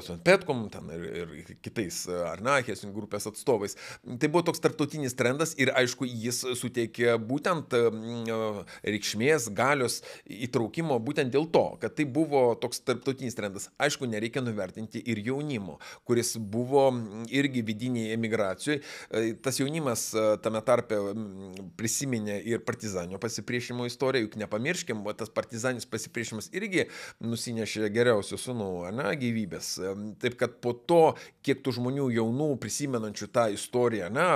su Petkom ten ir, ir kitais, ar ne, Helsinkio grupės atstovais. Tai buvo toks tarptautinis trendas ir aišku, jis suteikė būtent reikšmės, galios įtraukimo būtent dėl to, kad tai buvo toks tarptautinis trendas. Aišku, nereikia nuvertinti ir jaunimo, kuris buvo irgi vidiniai emigracijoje. E, Tas jaunimas e, tame tarpe prisiminė ir partizanio pasipriešinimo istoriją, juk nepamirškim, tas partizanis pasipriešinimas irgi nusinešė geriausių sunų, ne, gyvybės. E, Taip kad po to, kiek tų žmonių jaunų prisimenančių tą istoriją, ne,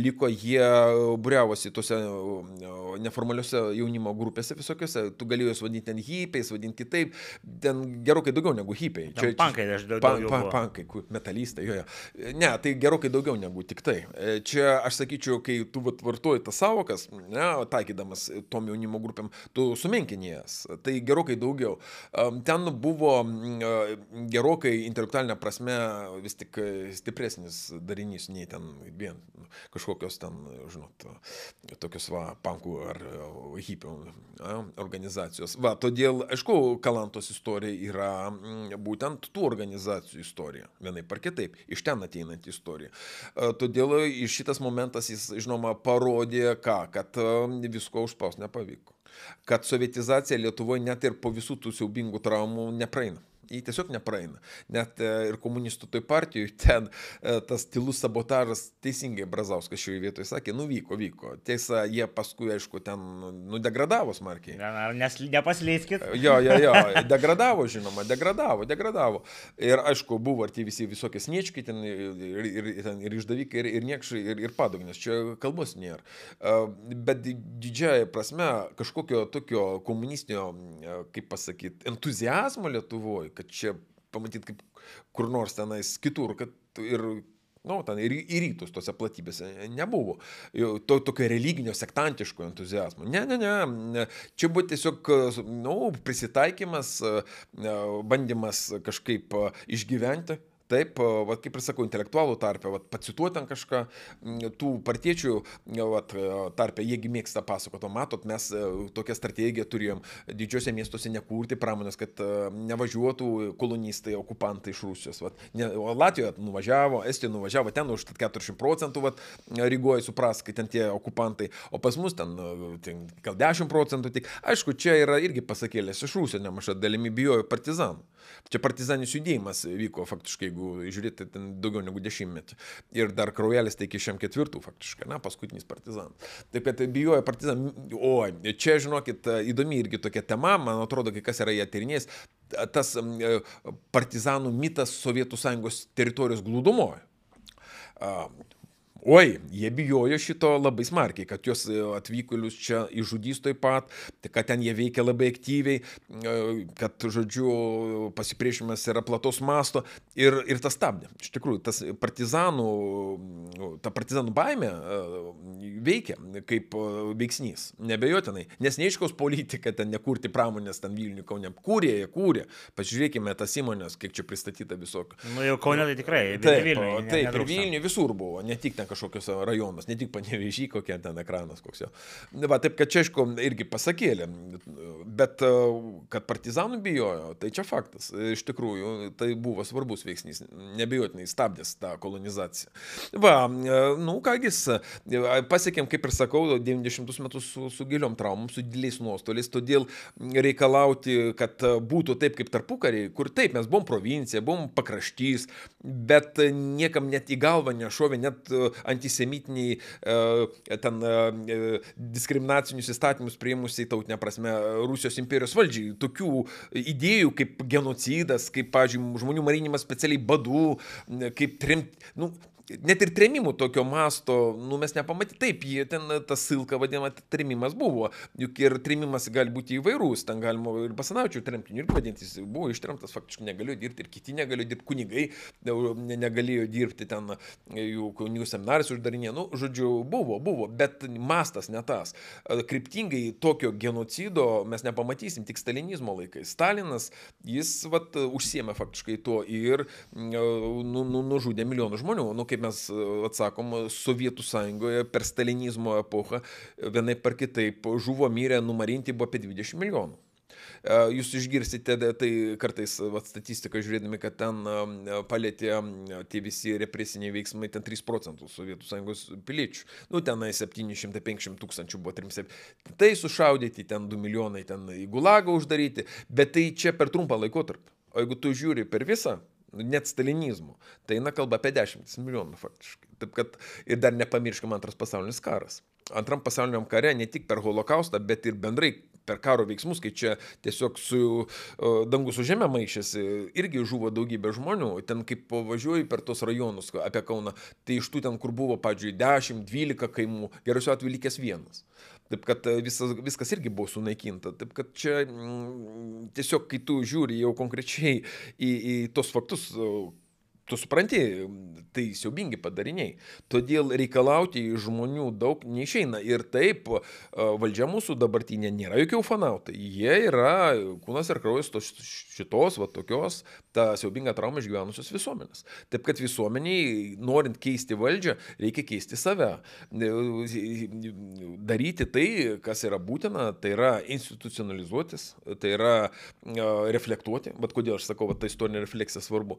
liko jie būriavosi tose e, neformaliuose jaunimo grupėse visokiose, tu galėjo juos vadinti ten hipiais, vadinti kitaip, ten gerokai daugiau negu hipiai. Čia pankai, aš daugiau. Pan, pan, pankai, metalistai, jo, jo. Ne, tai gerokai daugiau negu tik tai. Čia aš sakyčiau, kai tu vartoji tas savokas, ne, taikydamas tom jaunimo grupėm, tu sumenkinės. Tai gerokai daugiau. Ten buvo gerokai intelektualinė prasme vis tik stipresnis darinys, nei ten vien kažkokios ten, žinot, tokios va, pankų ar hipių organizacijos. Va, todėl, aišku, Kalantos istorija yra būtent tų organizacijų istorija, vienai par kitaip, iš ten ateinanti istorija. Todėl šitas momentas jis, žinoma, parodė ką, kad visko užspaus nepavyko. Kad sovietizacija Lietuvoje net ir po visų tų siaubingų traumų nepraeina jį tiesiog nepraeina. Net ir komunistų toj partijoje ten tas tylus sabotažas, teisingai Brazauskas šioje vietoje sakė, nuvyko, vyko. Tiesa, jie paskui, aišku, ten nudegradavo smarkiai. Nes nepasleiskit. Jo, jo, jo, degradavo, žinoma, degradavo, degradavo. Ir aišku, buvo ir tie visi visokie sniečkai, ten ir, ir, ir, ir išdavikai, ir, ir niekšai, ir, ir padugnės. Čia kalbos nėra. Bet didžiąją prasme kažkokio tokio komunistinio, kaip pasakyti, entuzijazmo Lietuvoje, kad čia pamatyt kaip kur nors tenais kitur, kad ir Nu, ten ir į rytus tose platybėse nebuvo. To tokio religinio, sektantiško entuzijazmo. Ne, ne, ne. Čia buvo tiesiog nu, prisitaikymas, bandymas kažkaip išgyventi Taip, va, kaip ir sakau, intelektualų tarpe, va, pacituoti ten kažką, tų partiečių va, tarpe, jiegi mėgsta pasakoti, matot, mes e, tokią strategiją turėjom didžiosiuose miestuose nekurti pramonės, kad e, nevažiuotų kolonistai, okupantai iš Rusijos. Va, ne, Latvijoje nuvažiavo, Estijoje nuvažiavo, ten už 40 procentų, va, Rygoje supras, kad ten tie okupantai, o pas mus ten, e, ten gal 10 procentų tik. Aišku, čia yra irgi pasakėlės iš Rusijos nemaža dalimi bijojo partizanų. Čia partizanis judėjimas vyko faktiškai, jeigu jeigu žiūrėti ten daugiau negu dešimtmetį. Ir dar kraujelis tai iki šiam ketvirtų faktiškai, na, paskutinis partizanas. Taip kad bijojo partizanų, o čia, žinokit, įdomi irgi tokia tema, man atrodo, kai kas yra ją tyrinėjęs, tas partizanų mitas Sovietų Sąjungos teritorijos glūdumoje. Oi, jie bijojo šito labai smarkiai, kad juos e, atvykėlius čia išžudys taip pat, tai kad ten jie veikia labai aktyviai, e, kad, žodžiu, pasipriešimas yra platos masto ir, ir tas stabdė. Iš tikrųjų, tas partizanų, ta partizanų baime e, veikia kaip veiksnys, nebejotinai, nes neiškaus politika ten nekurti pramonės, ten Vilnių, Kaune, kūrė, jie kūrė. Pažiūrėkime tas įmonės, kiek čia pristatyta visokių. Nu jau Kaune tai tikrai, taip, Vilnių. Taip, ir Vilnių visur buvo, ne tik ten kažkokios rajonas, ne tik panevežį, kokia ten ekranas koks jo. Va, taip, kad čia, aišku, irgi pasakėlė, bet kad partizanų bijojo, tai čia faktas. Iš tikrųjų, tai buvo svarbus veiksnys, nebejotinai stabdęs tą kolonizaciją. Va, nu kągis, pasiekėm, kaip ir sakau, 90 metus su, su giliom traumom, su dideliais nuostoliais, todėl reikalauti, kad būtų taip kaip tarpukariai, kur taip, mes buvom provincija, buvom pakraštys, bet niekam net į galvą nešovė net antisemitiniai e, ten e, e, diskriminacinius įstatymus prieimusiai tautinė prasme Rusijos imperijos valdžiai. Tokių idėjų kaip genocidas, kaip, pažiūrėjau, žmonių marinimas specialiai badų, kaip trimt, nu, net ir tremimų tokio masto, nu, mes nepamatyti. Taip, jie ten tas silka vadinama tremimas buvo, juk ir tremimas gali būti įvairūs, ten galima ir pasanaučių tremtinių ir vadinti, jis buvo ištremtas, faktiškai negalėjo dirbti ir kiti negalėjo dirbti, kunigai negalėjo dirbti ten, jų kunigų seminaris uždarinė, nu, žodžiu, buvo, buvo, bet mastas ne tas. Kryptingai tokio genocido mes nepamatysim tik stalinizmo laikais. Stalinas, jis, vat, užsiemė faktiškai tuo ir nu, nu, nužudė milijonų žmonių. Nu, kaip kaip mes atsakom, Sovietų sąjungoje per stalinizmo epochą vienai par kitaip žuvo, mirė, numarinti buvo apie 20 milijonų. Jūs išgirsite tai kartais vat, statistiką žiūrėdami, kad ten palėtė tie visi represiniai veiksmai, ten 3 procentus Sovietų sąjungos piliečių. Nu, tenai 750 tūkstančių buvo 3. Tai sušaudyti, ten 2 milijonai ten į gulagą uždaryti, bet tai čia per trumpą laikotarpį. O jeigu tu žiūri per visą net stalinizmu. Tai eina kalba apie 10 milijonų faktiškai. Taip kad ir dar nepamirškime antras pasaulinis karas. Antram pasauliniam kare ne tik per holokaustą, bet ir bendrai per karo veiksmus, kai čia tiesiog su dangus su žemė maišėsi, irgi žuvo daugybė žmonių. Ten kaip pavažiuoji per tos rajonus apie Kauną, tai iš tų ten, kur buvo, pavyzdžiui, 10-12 kaimų, geriausiu atveju likęs vienas. Taip kad visas, viskas irgi buvo sunaikinta. Taip kad čia mm, tiesiog, kai tu žiūri jau konkrečiai į, į tos faktus, tu supranti, tai siaubingi padariniai. Todėl reikalauti iš žmonių daug neišeina. Ir taip, valdžia mūsų dabartinė nėra jokių fanautai. Jie yra kūnas ir kraujas tos šitos, va tokios, tą siaubingą traumą išgyvenusios visuomenės. Taip kad visuomeniai, norint keisti valdžią, reikia keisti save. Daryti tai, kas yra būtina, tai yra institucionalizuotis, tai yra reflektuoti. Bet kodėl aš sakau, kad ta istorinė refleksija svarbu.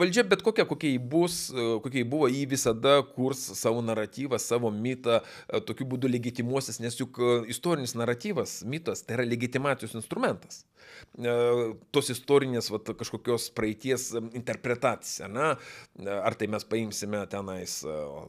Valdžia bet kokia, kokia jį bus, kokia jį buvo, jį visada kurs savo naratyvą, savo mitą, tokiu būdu legitimuosis, nes juk istorinis naratyvas, mitas, tai yra legitimacijos instrumentas. Tos istorinės va, kažkokios praeities interpretacija, ne? ar tai mes paimsime tenais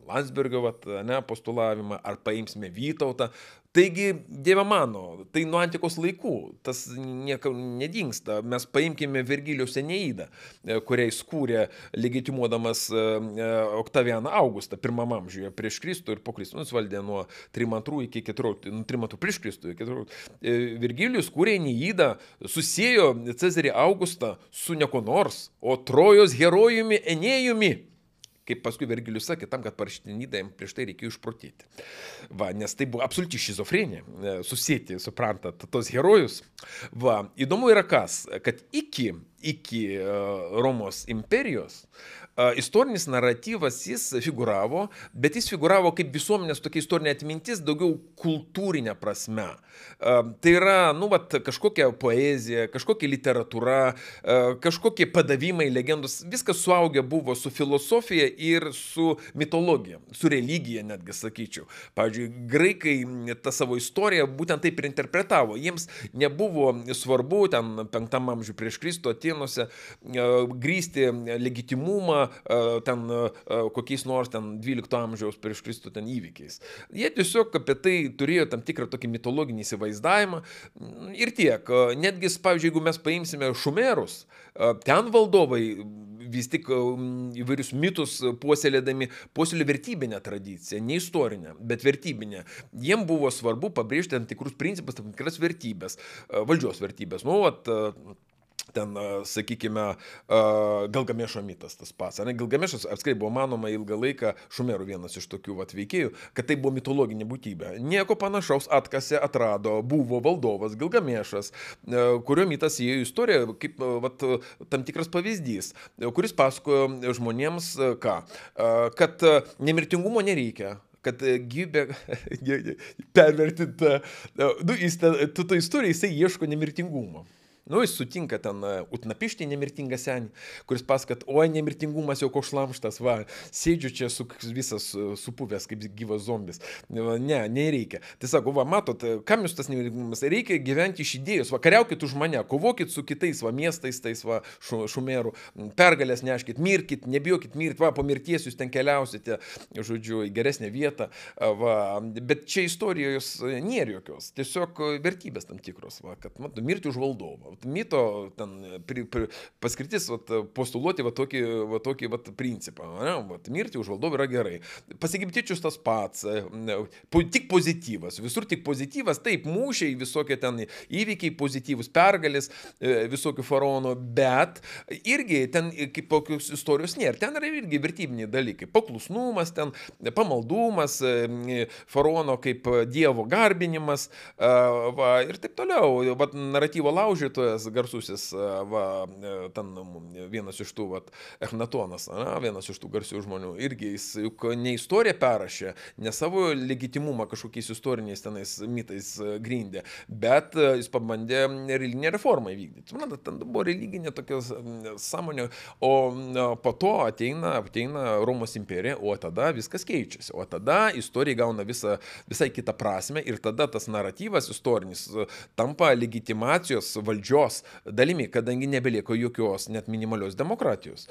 Landsbergio va, ne, postulavimą, ar paimsime Vytautą, Taigi, Dieve mano, tai nuo antikos laikų, tas niekam nedingsta. Mes paimkime Virgilijos Eneidą, e, kuriai skūrė legitimuodamas e, e, Oktavianą Augustą pirmam amžiuje prieš Kristų ir po Kristų. Jis valdė nuo 3 iki 14, nu, 3 prieš Kristų. 14. Virgilijus kūrė Eneidą, susijęjo Cezarį Augustą su nieko nors, o Trojos herojumi Enėjumi kaip paskui Vergilius sakė, tam, kad jam prieš tai reikėjo išprotėti. Va, nes tai buvo absoliučiai šizofrenija, e, susėti, suprantat, tos herojus. Va, įdomu yra kas, kad iki, iki e, Romos imperijos istorinis naratyvas jis figuravo, bet jis figuravo kaip visuomenės tokia istorinė atmintis, daugiau kultūrinė prasme. Tai yra, nu, vat, kažkokia poezija, kažkokia literatūra, kažkokie padavimai, legendos, viskas suaugę buvo su filosofija ir su mitologija, su religija netgi sakyčiau. Pavyzdžiui, graikai tą savo istoriją būtent taip ir interpretavo. Jiems nebuvo svarbu ten penktam amžiui prieš Kristų Atenuose grįsti legitimumą ten kokiais nors ten 12 amžiaus prieš Kristų ten įvykiais. Jie tiesiog apie tai turėjo tam tikrą tokį mitologinį įsivaizdavimą ir tiek. Netgi, pavyzdžiui, jeigu mes paimsime šumerus, ten valdovai vis tik įvairius mitus puoselėdami, puoselė vertybinę tradiciją, ne istorinę, bet vertybinę. Jiem buvo svarbu pabrėžti tam tikrus principus, tam tikras vertybės, valdžios vertybės. Nu, vat, ten, sakykime, Galgamešo mitas tas pats. Ne, Galgamešas apskritai buvo manoma ilgą laiką, Šumerų vienas iš tokių vat, veikėjų, kad tai buvo mitologinė būtybė. Nieko panašaus atkasė, atrado, buvo valdovas Galgamešas, kurio mitas įėjo į istoriją kaip vat, tam tikras pavyzdys, kuris pasakojo žmonėms ką, kad nemirtingumo nereikia, kad gyvybė pervertinta, nu, jis, tu to istoriją jisai ieško nemirtingumo. Nu, jis sutinka ten Utnapištį nemirtingą senį, kuris paskat, oi, nemirtingumas jau koks šlamštas, va, sėdžiu čia su, visas supuvęs kaip gyvas zombis. Ne, nereikia. Tai sako, va, matot, kam jūs tas nemirtingumas? Reikia gyventi iš idėjos, va, kariaukit už mane, kovokit su kitais, va, miestais, tais, va, šumerų, pergalės neškit, mirkit, nebijokit mirti, va, po mirties jūs ten keliausite, žodžiu, į geresnę vietą, va, bet čia istorijos nėra jokios, tiesiog vertybės tam tikros, va, kad, matot, mirti už valdovą mito ten, pri, pri, paskirtis vat, postuluoti va, tokį, va, tokį va, principą. Ne? Vat, mirti už valdovą yra gerai. Pasigimtičius tas pats, ne, po, tik pozityvas, visur tik pozityvas, taip, mūšiai, visokie ten įvykiai pozityvus, pergalės visokių faraonų, bet irgi ten kaip tokios istorijos nėra. Ten yra irgi vertybiniai dalykai. Paklusnumas, ten pamaldumas, faraono kaip dievo garbinimas va, ir taip toliau. Vat, naratyvo laužytojas rašytojas garsusis, va, e, ten vienas iš tų, va, Echnatonas, na, vienas iš tų garsių žmonių, irgi jis juk ne istoriją perrašė, ne savo legitimumą kažkokiais istoriniais tenais mitais e, grindė, bet e, jis pabandė religinę reformą įvykdyti. Suprantate, ten buvo religinė tokia sąmonė, o po to ateina, ateina Romos imperija, o tada viskas keičiasi, o tada istorija gauna visą, visai kitą prasme ir tada tas naratyvas istorinis tampa legitimacijos valdžios valdžios dalimi, kadangi nebelieko jokios net minimalios demokratijos.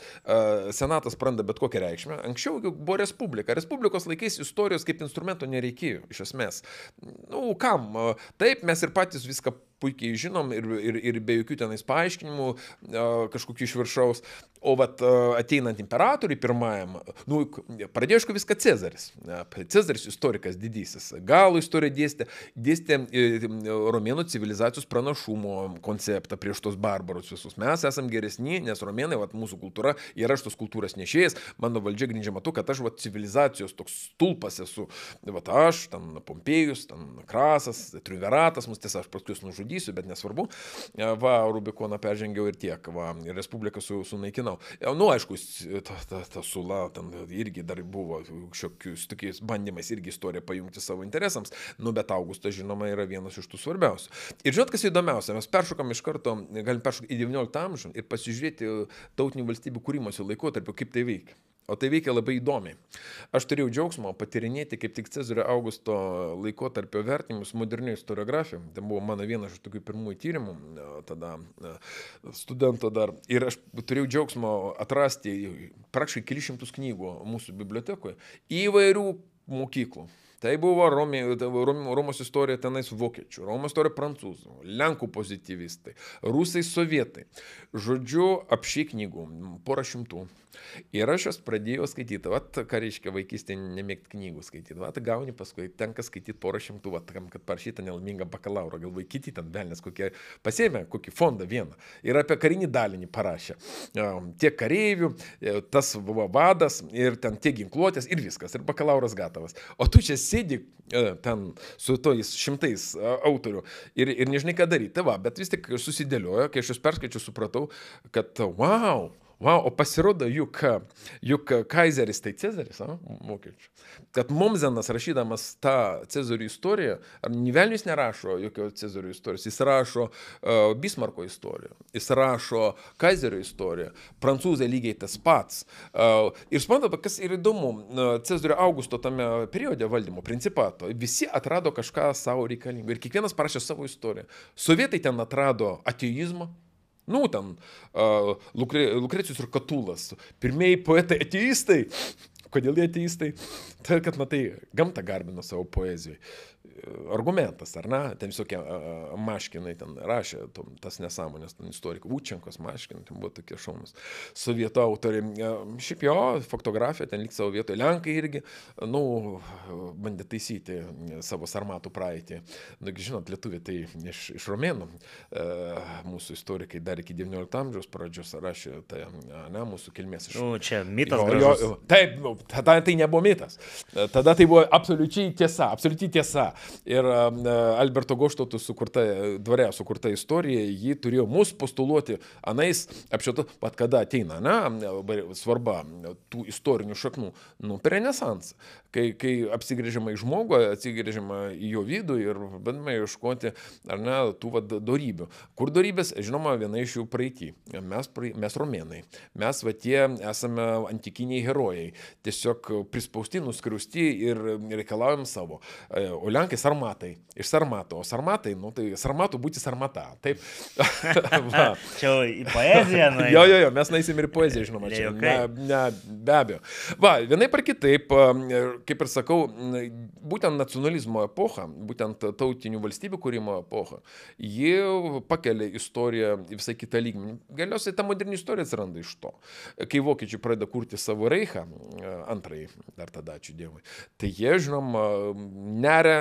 Senatas pranda bet kokią reikšmę. Anksčiau buvo respublika. Respublikos laikais istorijos kaip instrumento nereikėjo, iš esmės. Nu, kam? Taip, mes ir patys viską puikiai žinom ir, ir, ir be jokių tenais paaiškinimų kažkokių iš viršaus. O vat ateinant imperatoriui pirmajam, nu, pradėjo aišku viską Cezaris. Cezaris istorikas didysis. Galų istoriją dėstė, dėstė e, romėnų civilizacijos pranašumo konceptą prieš tos barbarus visus. Mes esame geresni, nes romėnai, vat, mūsų kultūra, yra aš tos kultūros nešėjas, mano valdžia grindžiama tuo, kad aš vat, civilizacijos toks stulpas esu. Vat aš, ten Pompėjus, ten Krasas, Triumviratas, mus tiesa, aš paskui jūs nužudysiu, bet nesvarbu. Va, Rubikoną peržengiau ir tiek, va, Respubliką su, sunaikinau. Nu, aišku, ta, ta, ta sula, ten irgi dar buvo šiokius tokiais bandymais irgi istoriją pajungti savo interesams, nu, bet Augustas, žinoma, yra vienas iš tų svarbiausių. Ir žinot, kas įdomiausia, mes peršokam iš karto, galim peršokti į XIX amžių ir pasižiūrėti tautinių valstybių kūrimosi laikotarpio, kaip tai veikia. O tai veikia labai įdomiai. Aš turėjau džiaugsmo patirinėti kaip tik Cezario Augusto laikotarpio vertinimus modernių istoriografijų. Tai buvo mano vienas iš tokių pirmųjų tyrimų, tada studento dar. Ir aš turėjau džiaugsmo atrasti praktiškai kelišimtus knygų mūsų bibliotekoje įvairių mokyklų. Tai buvo Romė, Romos istorija tenais vokiečių, Romos istorija prancūzų, Lenkų pozityvistai, rusai, sovietai. Žodžiu, apšiai knygų, porą šimtų. Ir aš juos pradėjau skaityti, vat, ką reiškia vaikystėje nemėgti knygų skaityti, vat, gauni paskui, tenka skaityti porą šimtų, vat, kam, kad parašyta nelaimingą bakalauro, gal vaikyti ten velnės, kokie pasėmė, kokį fondą vieną. Ir apie karinį dalinį parašė. Tiek kareivių, e, tas buvo vadas ir ten tiek ginkluotės ir viskas, ir bakalauras gatavas. O tu čia sėdi e, ten su tojais šimtais autorių ir, ir nežinai, ką daryti. Tai va, bet vis tik susidėliojo, kai aš jūs perskaičiu, supratau, kad wow, Wow, o pasirodo, juk, juk Kaiseris tai Cezaris, vokiečių. Kad Momzenas rašydamas tą Cezarių istoriją, Nivelnius nerašo jokio Cezarių istorijos, jis rašo uh, Bismarko istoriją, jis rašo Kaiserio istoriją, prancūzai lygiai tas pats. Uh, ir suprantate, kas yra įdomu, uh, Cezario Augusto tame periode valdymo principato, visi atrado kažką savo reikalingo ir kiekvienas parašė savo istoriją. Sovietai ten atrado ateizmą, Nu, ten uh, Lukre, Lukrecijus ir Katulas. Pirmieji poetai ateistai. Kodėl jie ateistai? Tai, kad, matai, gamtą garbino savo poezijoje argumentas, ar ne? Ten visokie maškinai ten rašė, tas nesąmonės, ten istorikai, Učenkos maškinai, ten buvo tokie šaumus. Sovietų autoriai, šiaip jo, fotografija ten lik savo vietoje, Lenkai irgi, nu, bandė taisyti savo sarmatų praeitį. Nu, žinot, lietuviai tai iš, iš romėnų, mūsų istorikai dar iki XIX amžiaus pradžios rašė, tai, ne, mūsų kilmės iš... Nu, čia mitas. Jo, jo, taip, nu, tada tai nebuvo mitas. Tada tai buvo absoliučiai tiesa, absoliučiai tiesa. Ir Alberto Goštautų sukurta, dvare sukurta istorija, ji turėjo mus postuluoti anais apšėtų, pat kada ateina, ne, svarba tų istorinių šaknų, nu, per renesansą, kai, kai apsigrėžiama į žmogų, atsigrėžiama į jo vidų ir bandome ieškoti, ar ne, tų vad darybių. Kur darybės, žinoma, viena iš jų praeitį. Mes, mes romėnai, mes va tie esame antikiniai herojai, tiesiog prispausti, nuskriausti ir reikalaujam savo. O Lenkai sarmatai, iš sarmato, o sarmatai, nu tai sarmatų būti sarmata. Taip. čia į poeziją, na. jo, jo, jo, mes naisim ir poeziją, žinoma, čia. Ne, ne, be abejo. Va, vienai par kitaip, kaip ir sakau, būtent nacionalizmo epocha, būtent tautinių valstybių kūrimo epocha, ji pakelia istoriją į visai kitą lygmenį. Galiausiai ta moderni istorija atsiranda iš to. Kai vokiečiai pradeda kurti savo reichą, antrąjį, dar tada ačiū Dievui, tai jie, žinoma, neria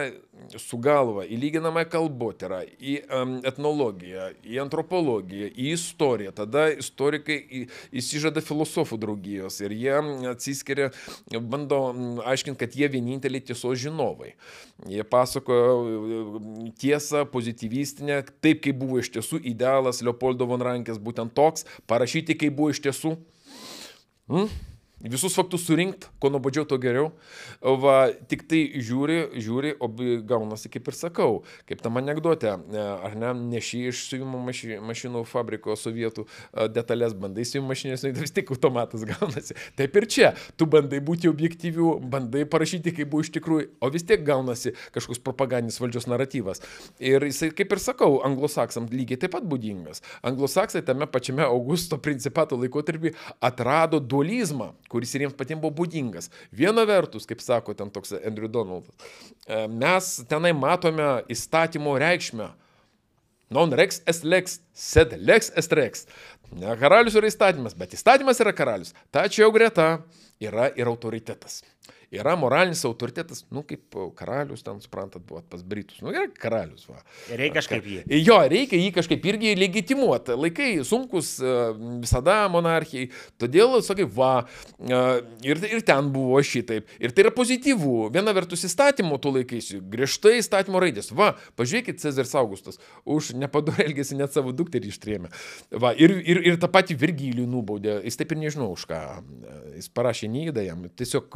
su galva į lyginamąją kalbotyrą, į etnologiją, į antropologiją, į istoriją. Tada istorikai įsižada filosofų draugijos ir jie atsiskiria, bando aiškinti, kad jie vieninteliai tiesos žinovai. Jie pasakojo tiesą pozityvistinę, taip kaip buvo iš tiesų idealas Leopoldo von Rankės, būtent toks, parašyti kaip buvo iš tiesų. Hmm? Visus faktus surinkti, kuo nuobodžiau, to geriau. Va, tik tai žiūri, žiūri, o gaunasi, kaip ir sakau, kaip tam anegdote, e, ar ne, neši iš siuvimo maši, mašinų fabriko sovietų e, detalės, bandai siuvimo mašinės, vis tik automatas gaunasi. Taip ir čia, tu bandai būti objektyvių, bandai parašyti, kaip buvo iš tikrųjų, o vis tiek gaunasi kažkoks propagandinis valdžios naratyvas. Ir jisai, kaip ir sakau, anglosaksam lygiai taip pat būdingas. Anglosaksai tame pačiame Augusto principato laikotarpį atrado dualizmą kuris ir jiems patiems buvo būdingas. Viena vertus, kaip sako ten toks Andrew Donaldas, e, mes tenai matome įstatymo reikšmę Non rex est lex, sed lex est rex. Ne karalius yra įstatymas, bet įstatymas yra karalius. Tačiau greta yra ir autoritetas yra moralinis autoritetas, nu kaip karalius, ten suprantat, buvo pas Britus. Nu gerai, karalius. Va. Reikia kažkaip jį. Jo, reikia jį kažkaip irgi legitimuoti. Laikai sunkus e, visada monarchijai. Todėl, sakai, va, e, ir, ir ten buvo šitaip. Ir tai yra pozityvų. Viena vertus įstatymų tu laikaisi, griežtai įstatymo raidės. Va, pažiūrėkit, Cezaris Augustas už nepadorą elgesį net savo dukterį ištrėmė. Va, ir, ir, ir tą patį Virgilijų nubaudė. Jis taip ir nežinau už ką. Jis parašė neįdą jam. Tiesiog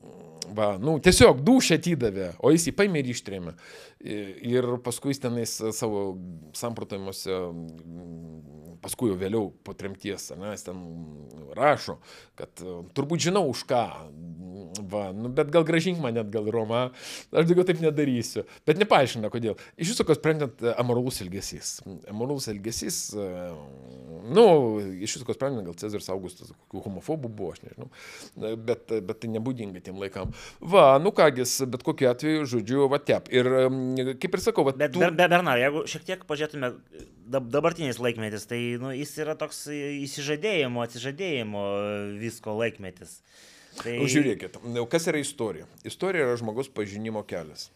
Va, nu, tiesiog dušę atidavė, o jis jį paėmė ir ištrėmė. Ir paskui jis tenais savo samprotavimuose, paskui jau vėliau po tremties, ne, jis ten rašo, kad turbūt žinau už ką, va, nu, bet gal gražink mane atgal į Romą, aš daugiau taip nedarysiu. Bet nepaaiškina, kodėl. Iš viso, kas sprendžiant amoralus elgesys. Amoralus elgesys, nu, iš viso, kas sprendžiant, gal Cezaris Augustas, kokių homofobų buvo, aš nežinau, bet, bet tai nebūdinga tiem laikam. Va, nu kągis, bet kokiu atveju, žodžiu, va tep. Ir kaip ir sakau, va. Bet, tu... be, Bernard, jeigu šiek tiek pažiūrėtume dabartinis laikmetis, tai nu, jis yra toks įsižadėjimo, atsižadėjimo visko laikmetis. Tai... Nu, žiūrėkit, kas yra istorija? Istorija yra žmogus pažinimo kelias.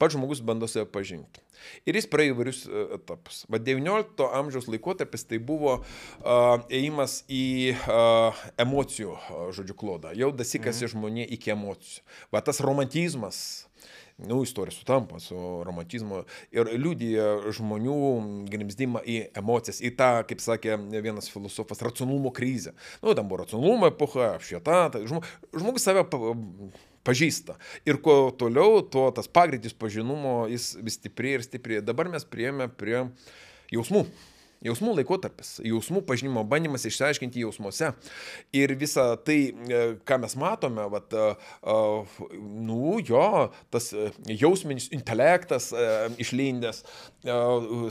Pats žmogus bando save pažinti. Ir jis praėjo įvairius e, etapus. Va 19 amžiaus laikotarpis tai buvo uh, ėjimas į uh, emocijų, uh, žodžiu, klodą. Jau dasikasi mhm. žmonė iki emocijų. Va tas romantizmas, nu, istorija sutampa su romantizmu ir liūdija žmonių grimzdimą į emocijas, į tą, kaip sakė vienas filosofas, racionalumo krizę. Nu, tam buvo racionalumo epocha, apšvieta, tai žmogus save pažįsta. Ir kuo toliau, tuo tas pagreitis pažinumo jis vis stiprėja ir stiprėja. Dabar mes prieėmė prie jausmų. Jausmų laikotarpis, jausmų pažinimo bandymas išsiaiškinti jausmuose. Ir visa tai, e, ką mes matome, vat, e, e, nu jo, tas jausminis intelektas išlindęs,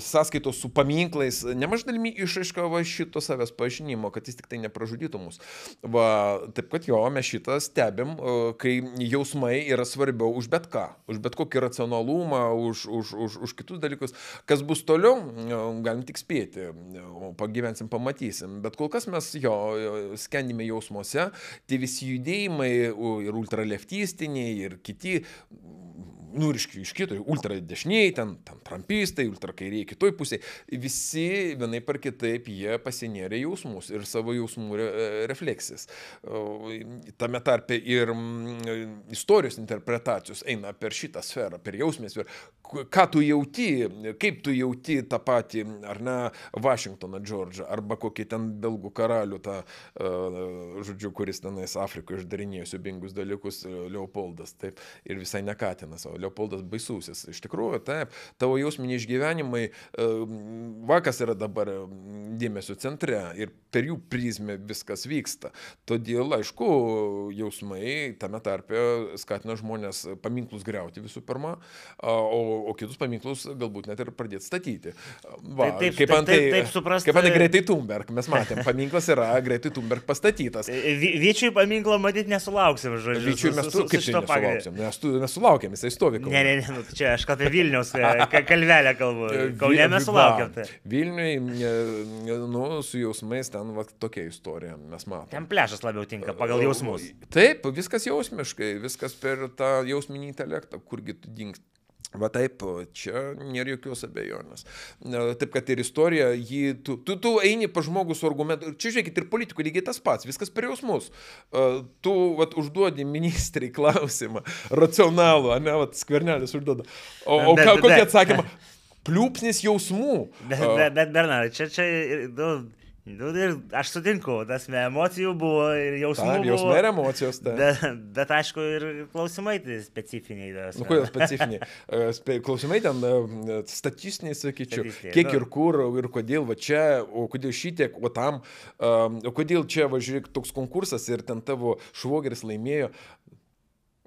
sąskaitos su paminklais, nemažai dalimi išaiškavo šito savęs pažinimo, kad jis tik tai nepražudytų mus. Va, taip kad jo, mes šitą stebim, kai jausmai yra svarbiau už bet ką, už bet kokį racionalumą, už, už, už, už kitus dalykus. Kas bus toliau, galim tik spėti o pagyvensim, pamatysim. Bet kol kas mes jo skendime jausmuose, tie visi judėjimai ir ultraleftistiniai, ir kiti nu ir iš, iš kito, ultradešiniai, ten, ten trumpistai, ultrakairiai kitoj pusėje, visi vienaip ar kitaip jie pasinėrė jausmus ir savo jausmų re, refleksijas. Tame tarpe ir istorijos interpretacijos eina per šitą sferą, per jausmės, per ką tu jauti, kaip tu jauti tą patį, ar ne, Vašingtoną Džordžą, arba kokį ten belgų karalių, tą, žodžiu, kuris tenais Afrikoje išdarinėjo siubingus dalykus, Leopoldas, taip, ir visai nekatinas, o Leopoldas Baisusis. Iš tikrųjų, taip, tavo jausminiai išgyvenimai, e, vakas yra dabar e, dėmesio centre ir per jų prizmę viskas vyksta. Todėl, aišku, jausmai tame tarpe skatina žmonės paminklus greuti visų pirma, o, o kitus paminklus galbūt net ir pradėti statyti. Va, taip, taip, kaip antai, taip, taip suprasti. Kaip antai greitai Thunberg, mes matėm, paminklas yra greitai Thunberg pastatytas. Vyčiui paminklo matyti nesulauksim, žodžiu. Vyčiui mes tu, kaip tai nesulauksim, mes, tu, mes sulaukėm, jisai stovi Kaune. Ne, ne, ne, nu, čia aš apie Vilniaus e, kalvelę kalbu. Kaune mes sulaukėm. Tai. Vilniui, nu, su jausmais ten va, tokia istorija mes matome. Ten plešas labiau tinka pagal jausmus. Taip, viskas jausmiškai, viskas per tą jausminį intelektą, kurgi tu dingst. Va taip, čia nėra jokios abejonės. Taip, kad ir istorija, jį, tu, tu, tu eini pa žmogus su argumentu. Čia žiūrėkit, ir politikų lygiai tas pats, viskas per jausmus. Tu vat, užduodi ministrai klausimą, racionalų, ne, vat, skvernelis užduoda. O, o bet, kokį atsakymą? Pliūpsnis jausmų. Bet, bet, bet Bernardai, čia, čia, nu, Nu, ir aš sutinku, tas emocijų buvo ir jausmų. Taip, jausmai ir emocijos. Tai. Bet, bet aišku, ir klausimai tai specifiniai. Tas, nu, kodėl specifiniai? E, klausimai ten e, statistiniai, sakyčiau, Statistiniai, kiek nu. ir kur, ir kodėl va čia, o kodėl šitiek, o tam, o kodėl čia, va žiūrėk, toks konkursas ir ten tavo švogeris laimėjo.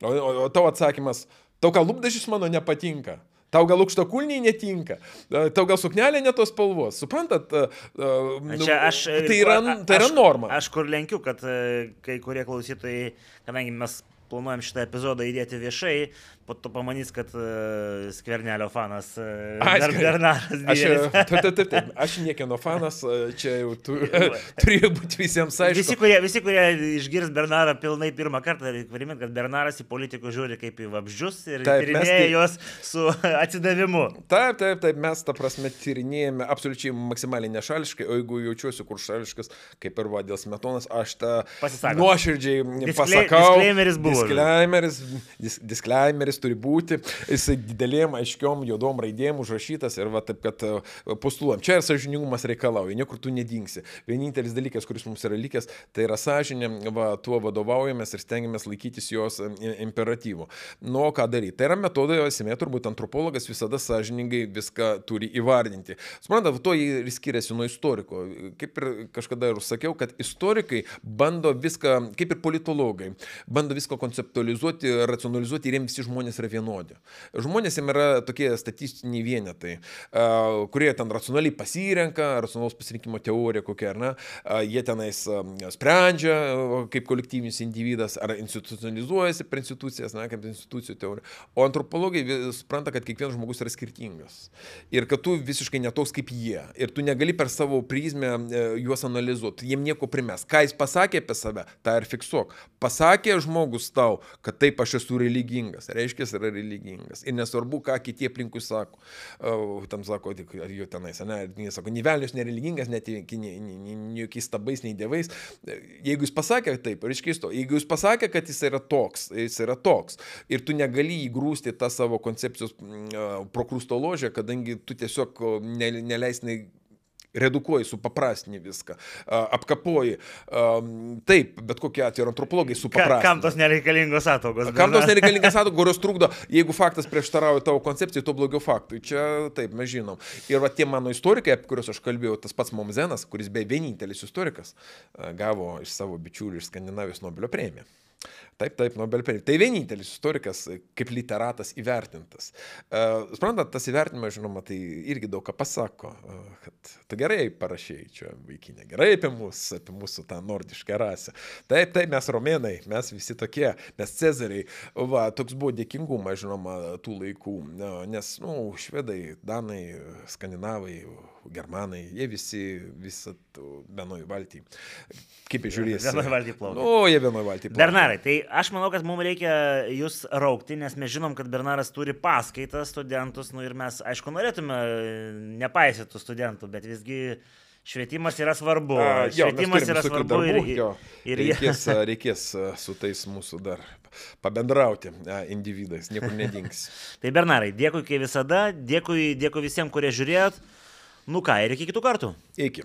O, o, o tavo atsakymas, tau ką lūpdažys mano nepatinka. Tau gal aukštakulniai netinka, tau gal suknelė ne tos spalvos, suprantat? Nu, Čia aš, tai yra, tai yra norma. Aš, aš kur lenkiu, kad kai kurie klausytojai, kadangi mes planuojam šitą epizodą įdėti viešai, po to pamanys, kad uh, skvernelio fanas uh, Ai, skver- Bernaras. Aš, taip, taip, taip, taip, aš niekieno fanas, e, čia jau tu, turėjo būti visiems aišku. Visi kurie, visi, kurie išgirs Bernarą pilnai pirmą kartą, reikia primint, kad Bernaras į politikų žiūri kaip į vabzdžius ir Taip, tyrinėja tai- juos su atsidavimu. Taip, taip, taip, mes tą prasme tyrinėjame absoliučiai maksimaliai nešališkai, o jeigu jaučiuosi kur šališkas, kaip ir va dėl smetonas, aš tą nuoširdžiai Disklei- pasakau. disclaimeris buvo. Disclaimeris, dis, disclaimeris turi būti, jisai didelėm, aiškiom, juodom raidėm užrašytas ir va taip, kad e, postuluojam. Čia ir sąžiningumas reikalauja, niekur tu nedingsi. Vienintelis dalykas, kuris mums yra likęs, tai yra sąžinė, va, tuo vadovaujamės ir stengiamės laikytis jos e, imperatyvų. Nu, o ką daryti? Tai yra metodo esmė, turbūt antropologas visada sąžiningai viską turi įvardinti. Suprantate, to ir skiriasi nuo istoriko. Kaip ir kažkada ir sakiau, kad istorikai bando viską, kaip ir politologai, bando viską konceptualizuoti, racionalizuoti ir jiems visi žmonės yra vienodi. Žmonės jiems yra tokie statistiniai vienetai, kurie ten racionaliai pasirenka, racionalaus pasirinkimo teorija kokia, ar ne, jie tenais sprendžia kaip kolektyvinis individas, ar institucionalizuojasi per institucijas, ne, kaip institucijų teorija. O antropologai supranta, kad kiekvienas žmogus yra skirtingas. Ir kad tu visiškai netoks kaip jie. Ir tu negali per savo prizmę e, juos analizuoti. Jiem nieko primes. Ką jis pasakė apie save, tą ir fiksuok. Pasakė žmogus tau, kad taip aš esu religingas. Reiškia, jis yra religingas. Ir nesvarbu, ką kiti aplinkui sako. O, tam sako, tik ar jų tenais, ne, jie sako, nei velnius nereligingas, net jokiais stabais, nei dievais. Jeigu jis pasakė taip, reiškia, jis to. Jeigu jis pasakė, kad jis yra toks, jis yra toks. Ir tu negali įgrūsti tą savo koncepcijos mm, prokrusto ložę, kadangi tu tiesiog neleisnai redukuoji, supaprastini viską, apkapoji. Taip, bet kokie atveju antropologai supaprastina. kam tos nereikalingos atogos? Kam tos Bernaras? nereikalingas atokos, kurios trukdo, jeigu faktas prieštarauja tavo koncepcijai, to blogiau faktui. Čia taip, mes žinom. Ir va tie mano istorikai, apie kuriuos aš kalbėjau, tas pats Momzenas, kuris beje vienintelis istorikas, gavo iš savo bičiulių iš Skandinavijos Nobelio premiją. Taip, taip, Nobelio premija. Tai vienintelis istorikas e, kaip literatas įvertintas. Uh, Suprantat, tas įvertinimas, žinoma, tai irgi daug ką pasako, uh, kad tu gerai parašėjai čia vaikinė, gerai apie mus, apie mūsų tą nordišką rasę. Taip, taip, mes romėnai, mes visi tokie, mes cezariai. Va, toks buvo dėkingumas, žinoma, tų laikų, Na, nes, na, nu, švedai, danai, skandinavai, germanai, jie visi, visą vienoj valtį. Kaip jie žiūrės? Vienoj valty plaukia. Nu, jie vienoj valty plaukia. Bernarai, tai aš manau, kad mums reikia jūs raukti, nes mes žinom, kad Bernaras turi paskaitas studentus, nu ir mes, aišku, norėtume nepaisyti tų studentų, bet visgi švietimas yra svarbu. A, jo, švietimas yra svarbu darbų, ir, jo. ir reikės, reikės su tais mūsų dar pabendrauti individais, niekur nedings. Tai Bernarai, dėkui kaip visada, dėkui, dėkui visiems, kurie žiūrėjot. Nu ką, ir iki kitų kartų. Iki.